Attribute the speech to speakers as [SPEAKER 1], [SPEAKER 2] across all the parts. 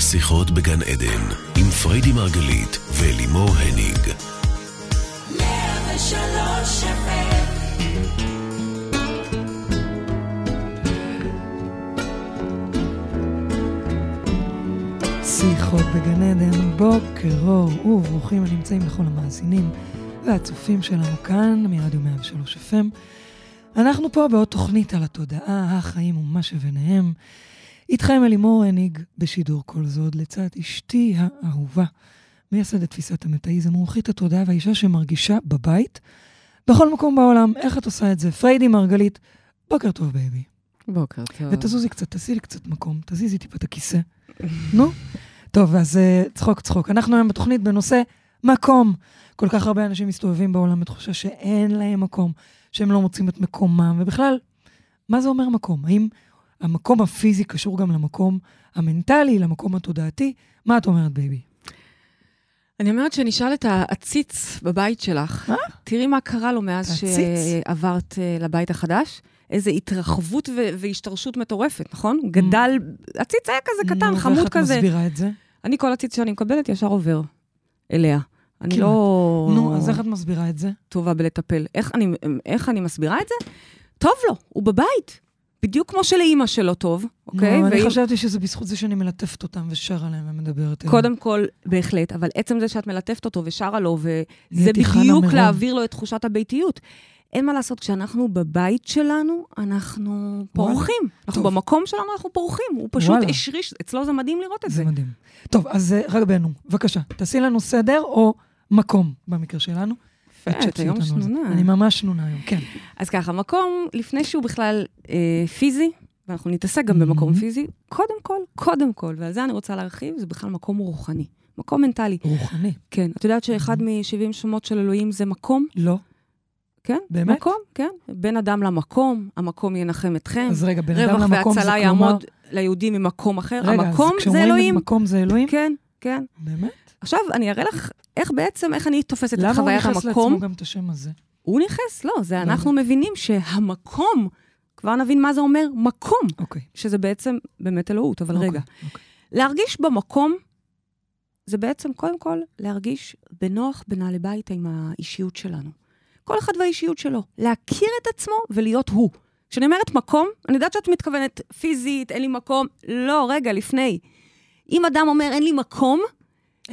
[SPEAKER 1] שיחות בגן עדן, עם פריידי מרגלית ולימור הניג.
[SPEAKER 2] שיחות בגן עדן, בוקר אור וברוכים הנמצאים לכל המאזינים והצופים שלנו כאן מרדיו 103 FM. אנחנו פה בעוד תוכנית על התודעה, החיים ומה שביניהם. איתכם אלימור הניג בשידור. כל זאת, לצד אשתי האהובה, מייסדת תפיסת המטאיזם, מומחית התודעה והאישה שמרגישה בבית, בכל מקום בעולם. איך את עושה את זה? פריידי מרגלית, בוקר טוב baby.
[SPEAKER 3] בוקר טוב.
[SPEAKER 2] ותזוזי קצת, תעשי לי קצת מקום, תזיזי טיפה את הכיסא. נו? טוב, אז uh, צחוק צחוק. אנחנו היום בתוכנית בנושא מקום. כל כך הרבה אנשים מסתובבים בעולם בתחושה שאין להם מקום, שהם לא מוצאים את מקומם, ובכלל, מה זה אומר מקום? האם המקום הפיזי קשור גם למקום המנטלי, למקום התודעתי? מה את אומרת, baby?
[SPEAKER 3] אני אומרת שנשאל את העציץ בבית שלך.
[SPEAKER 2] מה?
[SPEAKER 3] תראי מה קרה לו מאז
[SPEAKER 2] העציץ?
[SPEAKER 3] שעברת אה, לבית החדש. איזו התרחבות ו- והשתרשות מטורפת, נכון? הוא גדל, עציץ היה כזה קטן,
[SPEAKER 2] נו,
[SPEAKER 3] חמוד
[SPEAKER 2] ואיך את
[SPEAKER 3] כזה.
[SPEAKER 2] מסבירה את זה?
[SPEAKER 3] אני, כל עציץ שאני מקבלת, ישר עובר אליה. אני
[SPEAKER 2] כמעט.
[SPEAKER 3] לא
[SPEAKER 2] נו, אז איך את מסבירה את זה?
[SPEAKER 3] טובה בלטפל. איך אני, איך אני מסבירה את זה? טוב לו, הוא בבית. בדיוק כמו שלאימא שלו טוב, אוקיי?
[SPEAKER 2] אני
[SPEAKER 3] ואם-
[SPEAKER 2] חשבתי שזה בזכות זה שאני מלטפת אותם ושרה להם ומדברת אליהם.
[SPEAKER 3] קודם כל, בהחלט, אבל עצם זה שאת מלטפת אותו ושרה לו, וזה בדיוק. להעביר לו את תחושת הביתיות. אין מה לעשות, כשאנחנו בבית שלנו, אנחנו פורחים. אנחנו
[SPEAKER 2] טוב.
[SPEAKER 3] במקום שלנו, אנחנו פורחים. הוא פשוט
[SPEAKER 2] וואלה.
[SPEAKER 3] השריש, אצלו זה מדהים לראות את
[SPEAKER 2] זה
[SPEAKER 3] זה.
[SPEAKER 2] מדהים. טוב, אז אה, רק בנו, בבקשה, תעשי לנו סדר או מקום במקרה שלנו.
[SPEAKER 3] יפה, את היום. שנונה.
[SPEAKER 2] אני ממש שנונה היום, כן.
[SPEAKER 3] אז ככה, מקום, לפני שהוא בכלל אה, פיזי, ואנחנו נתעסק גם במקום
[SPEAKER 2] Mhm.
[SPEAKER 3] פיזי, קודם כל, קודם כל, ועל זה אני רוצה להרחיב, זה בכלל מקום רוחני. מקום מנטלי.
[SPEAKER 2] רוחני.
[SPEAKER 3] כן, את יודעת שאחד מ-70 שמות של אלוהים זה מקום?
[SPEAKER 2] לא.
[SPEAKER 3] כן.
[SPEAKER 2] באמת?
[SPEAKER 3] מקום, כן. בין אדם למקום, המקום ינחם אתכם.
[SPEAKER 2] אז רגע, בן אדם
[SPEAKER 3] רווח
[SPEAKER 2] למקום זה
[SPEAKER 3] והצלה
[SPEAKER 2] כלומר...
[SPEAKER 3] יעמוד ליהודים ממקום אחר.
[SPEAKER 2] רגע,
[SPEAKER 3] המקום
[SPEAKER 2] אז
[SPEAKER 3] זה
[SPEAKER 2] כשאומרים
[SPEAKER 3] אלוהים.
[SPEAKER 2] מקום זה אלוהים?
[SPEAKER 3] כן, כן.
[SPEAKER 2] באמת?
[SPEAKER 3] עכשיו, אני אראה לך איך בעצם, איך אני תופסת את
[SPEAKER 2] למה הוא
[SPEAKER 3] חוויית
[SPEAKER 2] נכנס
[SPEAKER 3] המקום.
[SPEAKER 2] לעצמו גם את השם הזה?
[SPEAKER 3] הוא נכנס, לא, זה
[SPEAKER 2] לא
[SPEAKER 3] אנחנו מבינים שהמקום, כבר נבין מה זה אומר מקום,
[SPEAKER 2] אוקיי.
[SPEAKER 3] שזה בעצם באמת אלוהות, אבל
[SPEAKER 2] אוקיי,
[SPEAKER 3] רגע.
[SPEAKER 2] אוקיי.
[SPEAKER 3] להרגיש במקום, זה בעצם קודם כל להרגיש בנוח בנעלי בית עם האישיות שלנו. כל אחד והאישיות שלו. להכיר את עצמו ולהיות הוא. כשאני אומרת מקום, אני יודעת שאת מתכוונת פיזית, אין לי מקום. לא, רגע, לפני. אם אדם אומר אין לי מקום,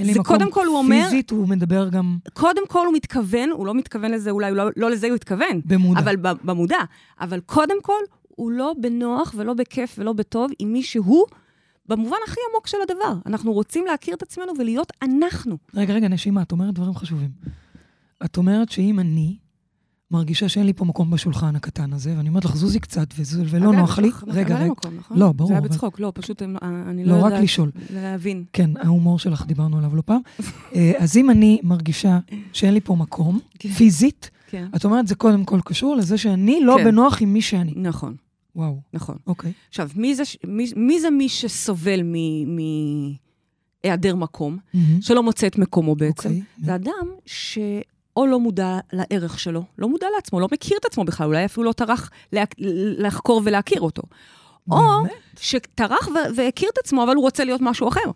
[SPEAKER 3] זה
[SPEAKER 2] מקום
[SPEAKER 3] קודם כל הוא אומר-
[SPEAKER 2] פיזית, הוא מדבר גם
[SPEAKER 3] קודם כל הוא מתכוון, הוא לא מתכוון לזה, אולי לא, לא לזה הוא התכוון,
[SPEAKER 2] במודע.
[SPEAKER 3] אבל במודע. אבל קודם כל, הוא לא בנוח ולא בכיף ולא בטוב עם מי שהוא, במובן הכי עמוק של הדבר. אנחנו רוצים להכיר את עצמנו ולהיות אנחנו.
[SPEAKER 2] רגע, רגע, נשימה, את אומרת דברים חשובים. את אומרת שאם אני מרגישה שאין לי פה מקום בשולחן הקטן הזה, ואני אומרת לך, זוזי קצת, וזה- ולא
[SPEAKER 3] אגב,
[SPEAKER 2] נוח לי, רגע, רגע,
[SPEAKER 3] מקום, נכון?
[SPEAKER 2] לא, ברור,
[SPEAKER 3] זה היה
[SPEAKER 2] אבל-
[SPEAKER 3] בצחוק, לא, פשוט הם- אני לא
[SPEAKER 2] לא, רק
[SPEAKER 3] יודעת
[SPEAKER 2] לשאול.
[SPEAKER 3] להבין.
[SPEAKER 2] כן, ההומור שלך, דיברנו עליו לא פעם. אה, אז אם אני מרגישה שאין לי פה מקום,
[SPEAKER 3] כן.
[SPEAKER 2] פיזית,
[SPEAKER 3] כן.
[SPEAKER 2] את אומרת, זה קודם כל קשור לזה שאני לא
[SPEAKER 3] כן.
[SPEAKER 2] בנוח עם מי שאני.
[SPEAKER 3] נכון,
[SPEAKER 2] וואו,
[SPEAKER 3] נכון.
[SPEAKER 2] אוקיי.
[SPEAKER 3] עכשיו, מי זה, ש- מי, מי זה מי שסובל מהיעדר מקום. שלא מוצא את מקומו בעצם?
[SPEAKER 2] אוקיי.
[SPEAKER 3] זה אדם שאו לא מודע לערך שלו, לא מודע לעצמו, לא מכיר את עצמו בכלל, אולי אפילו לא טרח לה, לחקור ולהכיר אותו. או
[SPEAKER 2] באמת?
[SPEAKER 3] שטרח ו- והכיר את עצמו, אבל הוא רוצה להיות משהו אחר.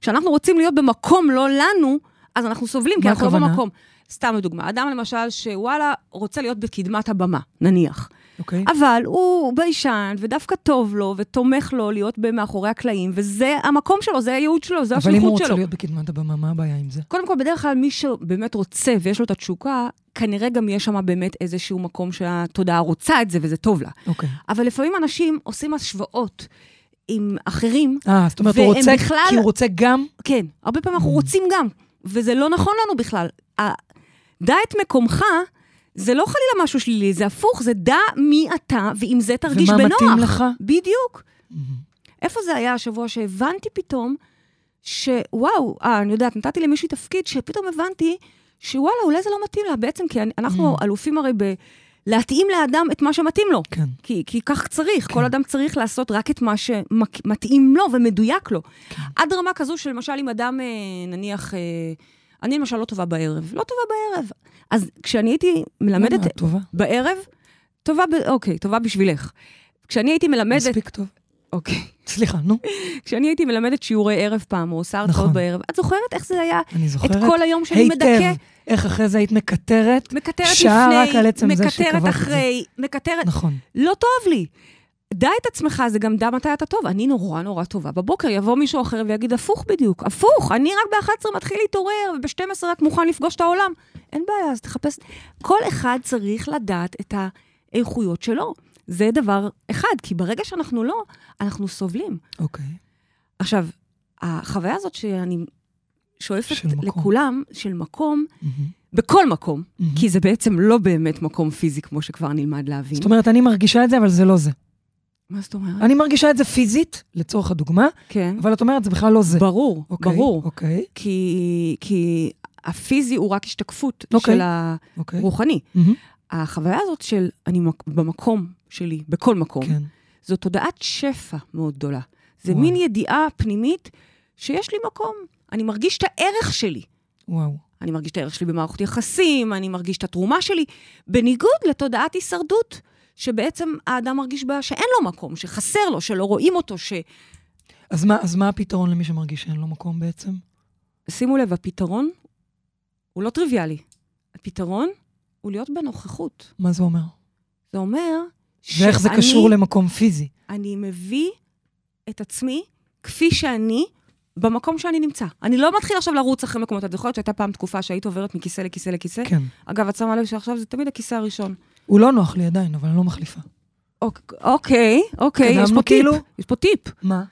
[SPEAKER 3] כשאנחנו רוצים להיות במקום לא לנו, אז אנחנו סובלים, כי אנחנו לא? במקום. סתם לדוגמה, אדם למשל שוואלה, רוצה להיות בקדמת הבמה, נניח.
[SPEAKER 2] אוקיי.
[SPEAKER 3] אבל הוא ביישן, ודווקא טוב לו, ותומך לו להיות מאחורי הקלעים, וזה המקום שלו, זה הייעוד שלו, זה
[SPEAKER 2] אבל אם הוא
[SPEAKER 3] השליחות
[SPEAKER 2] רוצה
[SPEAKER 3] שלו.
[SPEAKER 2] להיות בקדמת הבמה, מה הבעיה עם זה?
[SPEAKER 3] קודם כל, בדרך כלל מי שבאמת רוצה ויש לו את התשוקה, כנראה גם יש שם באמת איזשהו מקום שהתודעה רוצה את זה וזה טוב לה.
[SPEAKER 2] אוקיי.
[SPEAKER 3] אבל לפעמים אנשים עושים השוואות עם אחרים,
[SPEAKER 2] אה, זאת אומרת, הוא רוצה,
[SPEAKER 3] בכלל-
[SPEAKER 2] כי הוא רוצה גם...
[SPEAKER 3] כן, הרבה פעמים אנחנו
[SPEAKER 2] Mm.
[SPEAKER 3] רוצים גם, וזה לא נכון לנו בכלל. דע את מקומך, זה לא חלילה משהו שלילי, זה הפוך, זה דע מי אתה, ועם זה תרגיש
[SPEAKER 2] ומה
[SPEAKER 3] בנוח.
[SPEAKER 2] מתאים לך?
[SPEAKER 3] בדיוק.
[SPEAKER 2] מהמם.
[SPEAKER 3] איפה זה היה השבוע שהבנתי פתאום, שוואו, אה, אני יודעת, נתתי למישהי תפקיד, שפתאום הבנתי שוואלה, אולי זה לא מתאים לה. בעצם, כי אנחנו
[SPEAKER 2] Mm.
[SPEAKER 3] אלופים הרי ב... להתאים לאדם את מה שמתאים לו.
[SPEAKER 2] כן.
[SPEAKER 3] כי, כי כך צריך,
[SPEAKER 2] כן.
[SPEAKER 3] כל אדם צריך לעשות רק את מה שמתאים לו ומדויק לו.
[SPEAKER 2] כן.
[SPEAKER 3] עד רמה כזו שלמשל אם אדם, אה, נניח, אה, אני למשל לא טובה בערב, לא טובה בערב. אז כשאני הייתי מלמדת
[SPEAKER 2] למה? את טובה.
[SPEAKER 3] בערב, טובה, ב... אוקיי, טובה בשבילך. כשאני הייתי מלמדת,
[SPEAKER 2] מספיק טוב.
[SPEAKER 3] אוקיי.
[SPEAKER 2] סליחה, נו.
[SPEAKER 3] כשאני הייתי מלמדת שיעורי ערב פעם, או עושה הרצאות
[SPEAKER 2] נכון.
[SPEAKER 3] בערב, את זוכרת איך זה היה?
[SPEAKER 2] אני
[SPEAKER 3] את
[SPEAKER 2] זוכרת
[SPEAKER 3] כל היום שאני מדכא,
[SPEAKER 2] היטב איך אחרי זה היית מקטרת.
[SPEAKER 3] מקטרת לפני,
[SPEAKER 2] את
[SPEAKER 3] מקטרת. אחרי, מקטרת...
[SPEAKER 2] נכון.
[SPEAKER 3] לא טוב לי. דע את עצמך, זה גם דע מתי אתה טוב. אני נורא נורא טובה. בבוקר יבוא מישהו אחר ויגיד, הפוך בדיוק, הפוך, אני רק ב-11 מתחיל להתעורר, וב-12 רק מוכן לפגוש את העולם. אין בעיה, אז תחפש... כל אחד צריך לדעת את האיכויות שלו. זה דבר אחד, כי ברגע שאנחנו לא, אנחנו סובלים.
[SPEAKER 2] אוקיי.
[SPEAKER 3] עכשיו, החוויה הזאת שאני שואפת
[SPEAKER 2] של.
[SPEAKER 3] לכולם, של מקום,
[SPEAKER 2] מהמם.
[SPEAKER 3] בכל מקום,
[SPEAKER 2] מהמם.
[SPEAKER 3] כי זה בעצם לא באמת מקום פיזי, כמו שכבר נלמד להבין.
[SPEAKER 2] זאת אומרת, אני מרגישה את זה, אבל זה לא זה.
[SPEAKER 3] מה זאת אומרת?
[SPEAKER 2] אני מרגישה את זה פיזית, לצורך הדוגמה,
[SPEAKER 3] כן.
[SPEAKER 2] אבל את אומרת, זה בכלל לא זה.
[SPEAKER 3] ברור,
[SPEAKER 2] אוקיי,
[SPEAKER 3] ברור.
[SPEAKER 2] אוקיי,
[SPEAKER 3] כי, כי הפיזי הוא רק השתקפות
[SPEAKER 2] אוקיי.
[SPEAKER 3] של
[SPEAKER 2] אוקיי.
[SPEAKER 3] הרוחני.
[SPEAKER 2] מהמם.
[SPEAKER 3] החוויה הזאת של אני מק- במקום שלי, בכל מקום,
[SPEAKER 2] כן.
[SPEAKER 3] זו תודעת שפע מאוד גדולה. זה
[SPEAKER 2] וואו.
[SPEAKER 3] מין ידיעה פנימית שיש לי מקום. אני מרגיש את הערך שלי.
[SPEAKER 2] וואו.
[SPEAKER 3] אני מרגיש את הערך שלי במערכות יחסים, אני מרגיש את התרומה שלי, בניגוד לתודעת הישרדות, שבעצם האדם מרגיש בה שאין לו מקום, שחסר לו, שלא רואים אותו, ש...
[SPEAKER 2] אז מה, אז מה הפתרון למי שמרגיש שאין לו מקום בעצם?
[SPEAKER 3] שימו לב, הפתרון הוא לא טריוויאלי. הפתרון הוא להיות בנוכחות.
[SPEAKER 2] מה זה אומר?
[SPEAKER 3] זה אומר
[SPEAKER 2] ואיך זה
[SPEAKER 3] שאני-
[SPEAKER 2] קשור למקום פיזי?
[SPEAKER 3] אני מביא את עצמי כפי שאני, במקום שאני נמצא. אני לא מתחיל עכשיו לרוץ אחרי מקומות. את זוכרת שהייתה פעם תקופה שהיית עוברת מכיסא לכיסא לכיסא?
[SPEAKER 2] כן.
[SPEAKER 3] אגב, את שמה לב שעכשיו זה תמיד הכיסא הראשון.
[SPEAKER 2] הוא לא נוח לי עדיין, אבל אני לא מחליפה.
[SPEAKER 3] אוק- אוקיי, אוקיי, יש פה טיפ.
[SPEAKER 2] כאילו?
[SPEAKER 3] יש פה טיפ.
[SPEAKER 2] מה?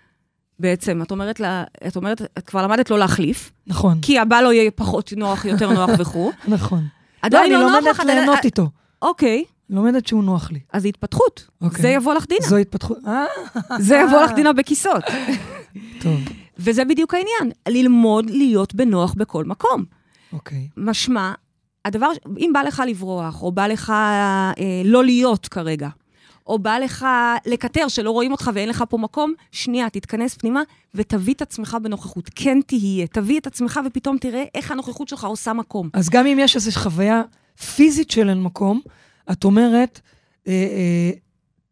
[SPEAKER 3] בעצם, את אומרת לה, את אומרת, את כבר למדת לא להחליף,
[SPEAKER 2] נכון,
[SPEAKER 3] כי הבא לא יהיה פחות נוח, יותר נוח וכו'.
[SPEAKER 2] נכון. לא,
[SPEAKER 3] עדיין
[SPEAKER 2] אני
[SPEAKER 3] לא נוח
[SPEAKER 2] לומדת
[SPEAKER 3] לך,
[SPEAKER 2] ליהנות
[SPEAKER 3] את-
[SPEAKER 2] איתו.
[SPEAKER 3] אוקיי,
[SPEAKER 2] לומדת שהוא נוח לי.
[SPEAKER 3] אז זה התפתחות.
[SPEAKER 2] אוקיי.
[SPEAKER 3] זה יבוא לך דינה.
[SPEAKER 2] זו התפתחות... אה,
[SPEAKER 3] זה יבוא לך דינה בכיסות.
[SPEAKER 2] טוב,
[SPEAKER 3] וזה בדיוק העניין, ללמוד להיות בנוח בכל מקום.
[SPEAKER 2] אוקיי.
[SPEAKER 3] משמע, הדבר, אם בא לך לברוח, או בא לך אה, לא להיות כרגע, או בא לך לקטר שלא רואים אותך ואין לך פה מקום, שנייה, תתכנס פנימה ותביא את עצמך בנוכחות. כן תהיה, תביא את עצמך ופתאום תראה איך הנוכחות שלך עושה מקום.
[SPEAKER 2] אז גם אם יש איזו חוויה פיזית של אין מקום, את אומרת, אה, אה,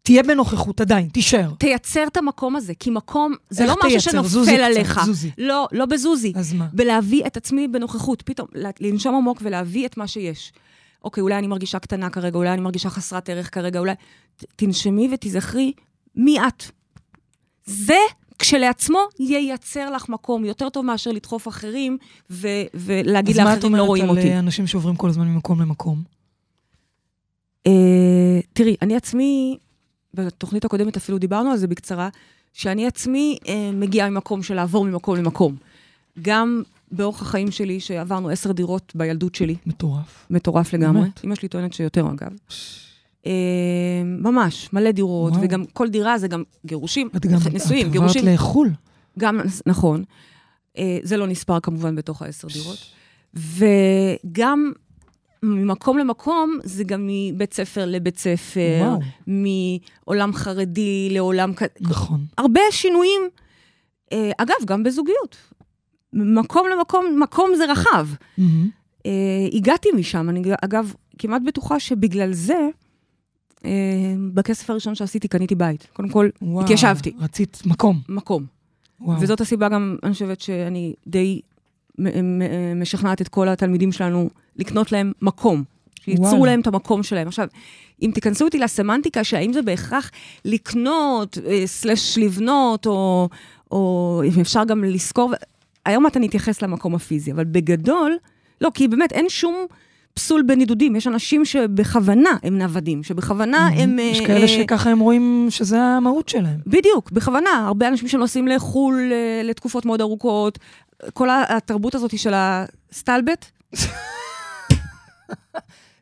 [SPEAKER 2] תהיה בנוכחות עדיין, תישאר.
[SPEAKER 3] תייצר את המקום הזה, כי מקום זה לא משהו
[SPEAKER 2] תייצר? זוזי
[SPEAKER 3] שנופל
[SPEAKER 2] קצת,
[SPEAKER 3] עליך.
[SPEAKER 2] זוזי.
[SPEAKER 3] לא, לא בזוזי.
[SPEAKER 2] אז מה?
[SPEAKER 3] בלהביא את עצמי בנוכחות, פתאום לנשום עמוק ולהביא את מה שיש. אוקיי, אולי אני מרגישה קטנה כרגע, אולי אני מרגישה חסרת ערך כרגע, אולי... ת- תנשמי ותיזכרי מי את. זה כשלעצמו ייצר לך מקום יותר טוב מאשר לדחוף אחרים ו- ולהגיד
[SPEAKER 2] אז מה את
[SPEAKER 3] לאחרים לא רואים
[SPEAKER 2] אומרת
[SPEAKER 3] אותי.
[SPEAKER 2] על אה, אנשים שעוברים כל הזמן ממקום למקום?
[SPEAKER 3] אה, תראי, אני עצמי, בתוכנית הקודמת אפילו דיברנו על זה בקצרה, שאני עצמי אה, מגיעה ממקום של לעבור ממקום למקום. גם באורח החיים שלי, שעברנו עשר דירות בילדות שלי,
[SPEAKER 2] מטורף.
[SPEAKER 3] מטורף לגמרי.
[SPEAKER 2] באמת?
[SPEAKER 3] אמא שלי טוענת שיותר, אגב. אה, ממש, מלא דירות,
[SPEAKER 2] וואו.
[SPEAKER 3] וגם כל דירה זה גם גירושים,
[SPEAKER 2] את גם
[SPEAKER 3] נישואים,
[SPEAKER 2] את
[SPEAKER 3] גירושים.
[SPEAKER 2] עברת לחו"ל.
[SPEAKER 3] גם, נכון. אה, זה לא נספר כמובן בתוך העשר דירות. וגם ממקום למקום, זה גם מבית ספר לבית ספר,
[SPEAKER 2] וואו.
[SPEAKER 3] מעולם חרדי לעולם...
[SPEAKER 2] נכון.
[SPEAKER 3] הרבה שינויים. אה, אגב, גם בזוגיות. מקום למקום, מקום זה רחב. אה, הגעתי משם, אני אגב כמעט בטוחה שבגלל זה, אה, בכסף הראשון שעשיתי קניתי בית. קודם כל,
[SPEAKER 2] וואו,
[SPEAKER 3] התיישבתי.
[SPEAKER 2] רצית מקום.
[SPEAKER 3] מקום.
[SPEAKER 2] וואו.
[SPEAKER 3] וזאת הסיבה גם, אני חושבת שאני די משכנעת את כל התלמידים שלנו לקנות להם מקום. שייצרו. להם את המקום שלהם. עכשיו, אם תיכנסו אותי לסמנטיקה, שהאם זה בהכרח לקנות, אה, סלש לבנות, או, או אם אפשר גם לשכור, ו- היום אתה נתייחס למקום הפיזי, אבל בגדול, לא, כי באמת אין שום פסול בנידודים. יש אנשים שבכוונה הם נוודים, שבכוונה הם...
[SPEAKER 2] יש
[SPEAKER 3] אה,
[SPEAKER 2] כאלה
[SPEAKER 3] אה,
[SPEAKER 2] שככה הם רואים שזה המהות שלהם.
[SPEAKER 3] בדיוק, בכוונה. הרבה אנשים שנוסעים לחו"ל אה, לתקופות מאוד ארוכות. כל התרבות הזאת של הסטלבט,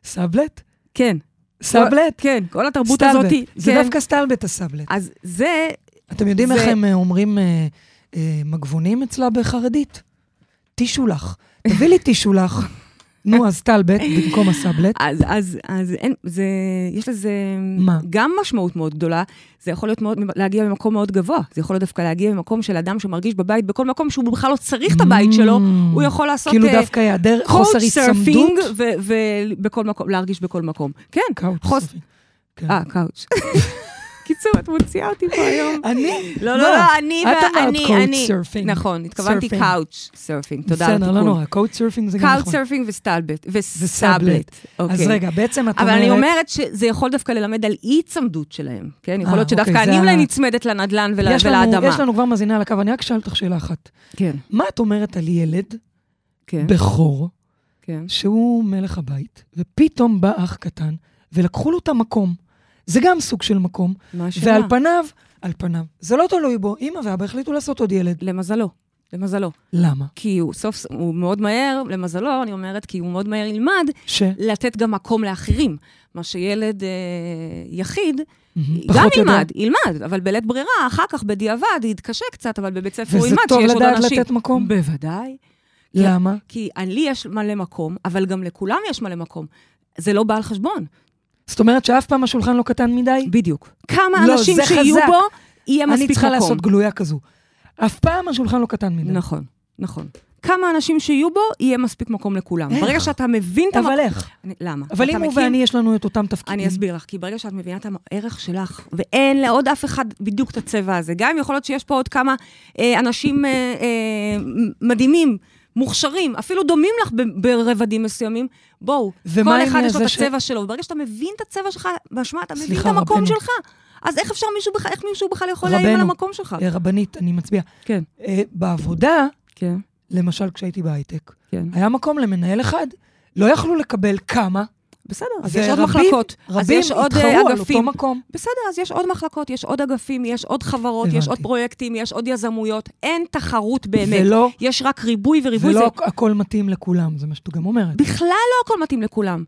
[SPEAKER 2] סאבלט?
[SPEAKER 3] כן.
[SPEAKER 2] סאבלט?
[SPEAKER 3] כן, כל התרבות. הזאת,
[SPEAKER 2] זה
[SPEAKER 3] כן.
[SPEAKER 2] דווקא סטלבט הסאבלט.
[SPEAKER 3] אז זה,
[SPEAKER 2] אתם יודעים איך הם אה, אומרים אה, אה, מגבונים אצלה בחרדית? טישולח. תביא לי טישולח. נו, אז סטלבט במקום הסאבלט.
[SPEAKER 3] אז, אז, אז אין, זה, יש לזה
[SPEAKER 2] מה?
[SPEAKER 3] גם משמעות מאוד גדולה. זה יכול להיות מאוד, להגיע ממקום מאוד גבוה. זה יכול להיות דווקא להגיע ממקום של אדם שמרגיש בבית בכל מקום שהוא בכלל לא צריך את הבית שלו, הוא יכול לעשות...
[SPEAKER 2] כאילו
[SPEAKER 3] אה,
[SPEAKER 2] דווקא היעדר חוסר היצמדות.
[SPEAKER 3] surfing ובכל מקום, להרגיש בכל מקום. כן,
[SPEAKER 2] קאוץ'
[SPEAKER 3] חוס-
[SPEAKER 2] סרפינג. כן.
[SPEAKER 3] אה, קאוץ'. קיצור, את מוציאה אותי פה היום.
[SPEAKER 2] אני?
[SPEAKER 3] לא, לא? לא, אני
[SPEAKER 2] את אמרת
[SPEAKER 3] ואני, אני.
[SPEAKER 2] surfing.
[SPEAKER 3] נכון, התכוונתי. couch surfing, תודה על
[SPEAKER 2] בסדר, לא
[SPEAKER 3] התיקון.
[SPEAKER 2] נורא, coach surfing זה גם נכון.
[SPEAKER 3] surfing וסטלבט.
[SPEAKER 2] וסאבלט. אז
[SPEAKER 3] אוקיי.
[SPEAKER 2] רגע, בעצם את
[SPEAKER 3] אבל
[SPEAKER 2] אומרת...
[SPEAKER 3] אני אומרת שזה יכול דווקא ללמד על אי-היצמדות שלהם, כן? יכול
[SPEAKER 2] אה,
[SPEAKER 3] להיות שדווקא
[SPEAKER 2] אוקיי,
[SPEAKER 3] אני אולי נצמדת לנדל"ן ולאדמה.
[SPEAKER 2] יש לנו כבר מאזינה על הקו, אני רק אשאל אותך שאלה אחת.
[SPEAKER 3] כן,
[SPEAKER 2] מה את אומרת על ילד
[SPEAKER 3] כן,
[SPEAKER 2] בכור,
[SPEAKER 3] כן.
[SPEAKER 2] שהוא מלך הבית, ופתאום בא אח קטן, ולקחו לו את המקום? זה גם סוג של מקום,
[SPEAKER 3] מה השאלה?
[SPEAKER 2] ועל פניו, על פניו, זה לא תלוי בו, אמא ואבא החליטו לעשות עוד ילד.
[SPEAKER 3] למזלו, למזלו.
[SPEAKER 2] למה?
[SPEAKER 3] כי הוא סוף, הוא מאוד מהר, למזלו, אני אומרת, כי הוא מאוד מהר ילמד
[SPEAKER 2] ש...
[SPEAKER 3] לתת גם מקום לאחרים. מה שילד אה, יחיד,
[SPEAKER 2] מהמם,
[SPEAKER 3] גם. ילמד, ילמד, אבל בלית ברירה, אחר כך בדיעבד, יתקשה קצת, אבל בבית ספר הוא
[SPEAKER 2] וזה
[SPEAKER 3] ילמד
[SPEAKER 2] טוב
[SPEAKER 3] שיש עוד
[SPEAKER 2] לדעת
[SPEAKER 3] אנשים.
[SPEAKER 2] לתת מקום?
[SPEAKER 3] בוודאי.
[SPEAKER 2] למה?
[SPEAKER 3] כי לי יש מלא מקום, אבל גם לכולם יש מלא מקום. זה לא בא על חשבון.
[SPEAKER 2] זאת אומרת שאף פעם השולחן לא קטן מדי?
[SPEAKER 3] בדיוק. כמה
[SPEAKER 2] לא,
[SPEAKER 3] אנשים שיהיו
[SPEAKER 2] חזק.
[SPEAKER 3] בו, יהיה מספיק
[SPEAKER 2] אני
[SPEAKER 3] מקום.
[SPEAKER 2] צריכה לעשות גלויה כזו. אף פעם השולחן לא קטן מדי.
[SPEAKER 3] נכון, נכון. כמה אנשים שיהיו בו, יהיה מספיק מקום לכולם.
[SPEAKER 2] איך?
[SPEAKER 3] ברגע שאתה מבין את המקום...
[SPEAKER 2] אבל איך?
[SPEAKER 3] למה?
[SPEAKER 2] אבל אם הוא
[SPEAKER 3] מכיר-
[SPEAKER 2] ואני, יש לנו את אותם תפקידים.
[SPEAKER 3] אני אסביר לך, כי ברגע שאת מבינה את הערך שלך, ואין לעוד אף אחד בדיוק את הצבע הזה, גם אם יכול להיות שיש פה עוד כמה אה, אנשים אה, אה, מדהימים, מוכשרים, אפילו דומים לך ב- ברבדים מסוימים, בואו, כל אחד יש לו את
[SPEAKER 2] ש-
[SPEAKER 3] הצבע שלו, וברגע שאתה מבין את הצבע שלך, משמע, אתה מבין את המקום
[SPEAKER 2] רבנו.
[SPEAKER 3] שלך. אז איך אפשר מישהו בכלל, איך מישהו בכלל יכול להעיר על. המקום שלך?
[SPEAKER 2] אה, רבנית, אני מצביע.
[SPEAKER 3] כן,
[SPEAKER 2] אה, בעבודה,
[SPEAKER 3] כן,
[SPEAKER 2] למשל כשהייתי בהייטק,
[SPEAKER 3] כן.
[SPEAKER 2] היה מקום למנהל אחד, לא יכלו לקבל כמה,
[SPEAKER 3] בסדר, אז יש עוד מחלקות. אז
[SPEAKER 2] רבים
[SPEAKER 3] יש עוד
[SPEAKER 2] התחרו
[SPEAKER 3] אה,
[SPEAKER 2] על אותו. מקום.
[SPEAKER 3] בסדר, אז יש עוד מחלקות, יש עוד אגפים, יש עוד חברות, יש. עוד פרויקטים, יש עוד יזמויות. אין תחרות באמת.
[SPEAKER 2] ולא,
[SPEAKER 3] יש רק ריבוי וריבוי.
[SPEAKER 2] ולא
[SPEAKER 3] זה
[SPEAKER 2] הכל מתאים לכולם, זה מה שאת גם אומרת.
[SPEAKER 3] בכלל לא הכל מתאים לכולם.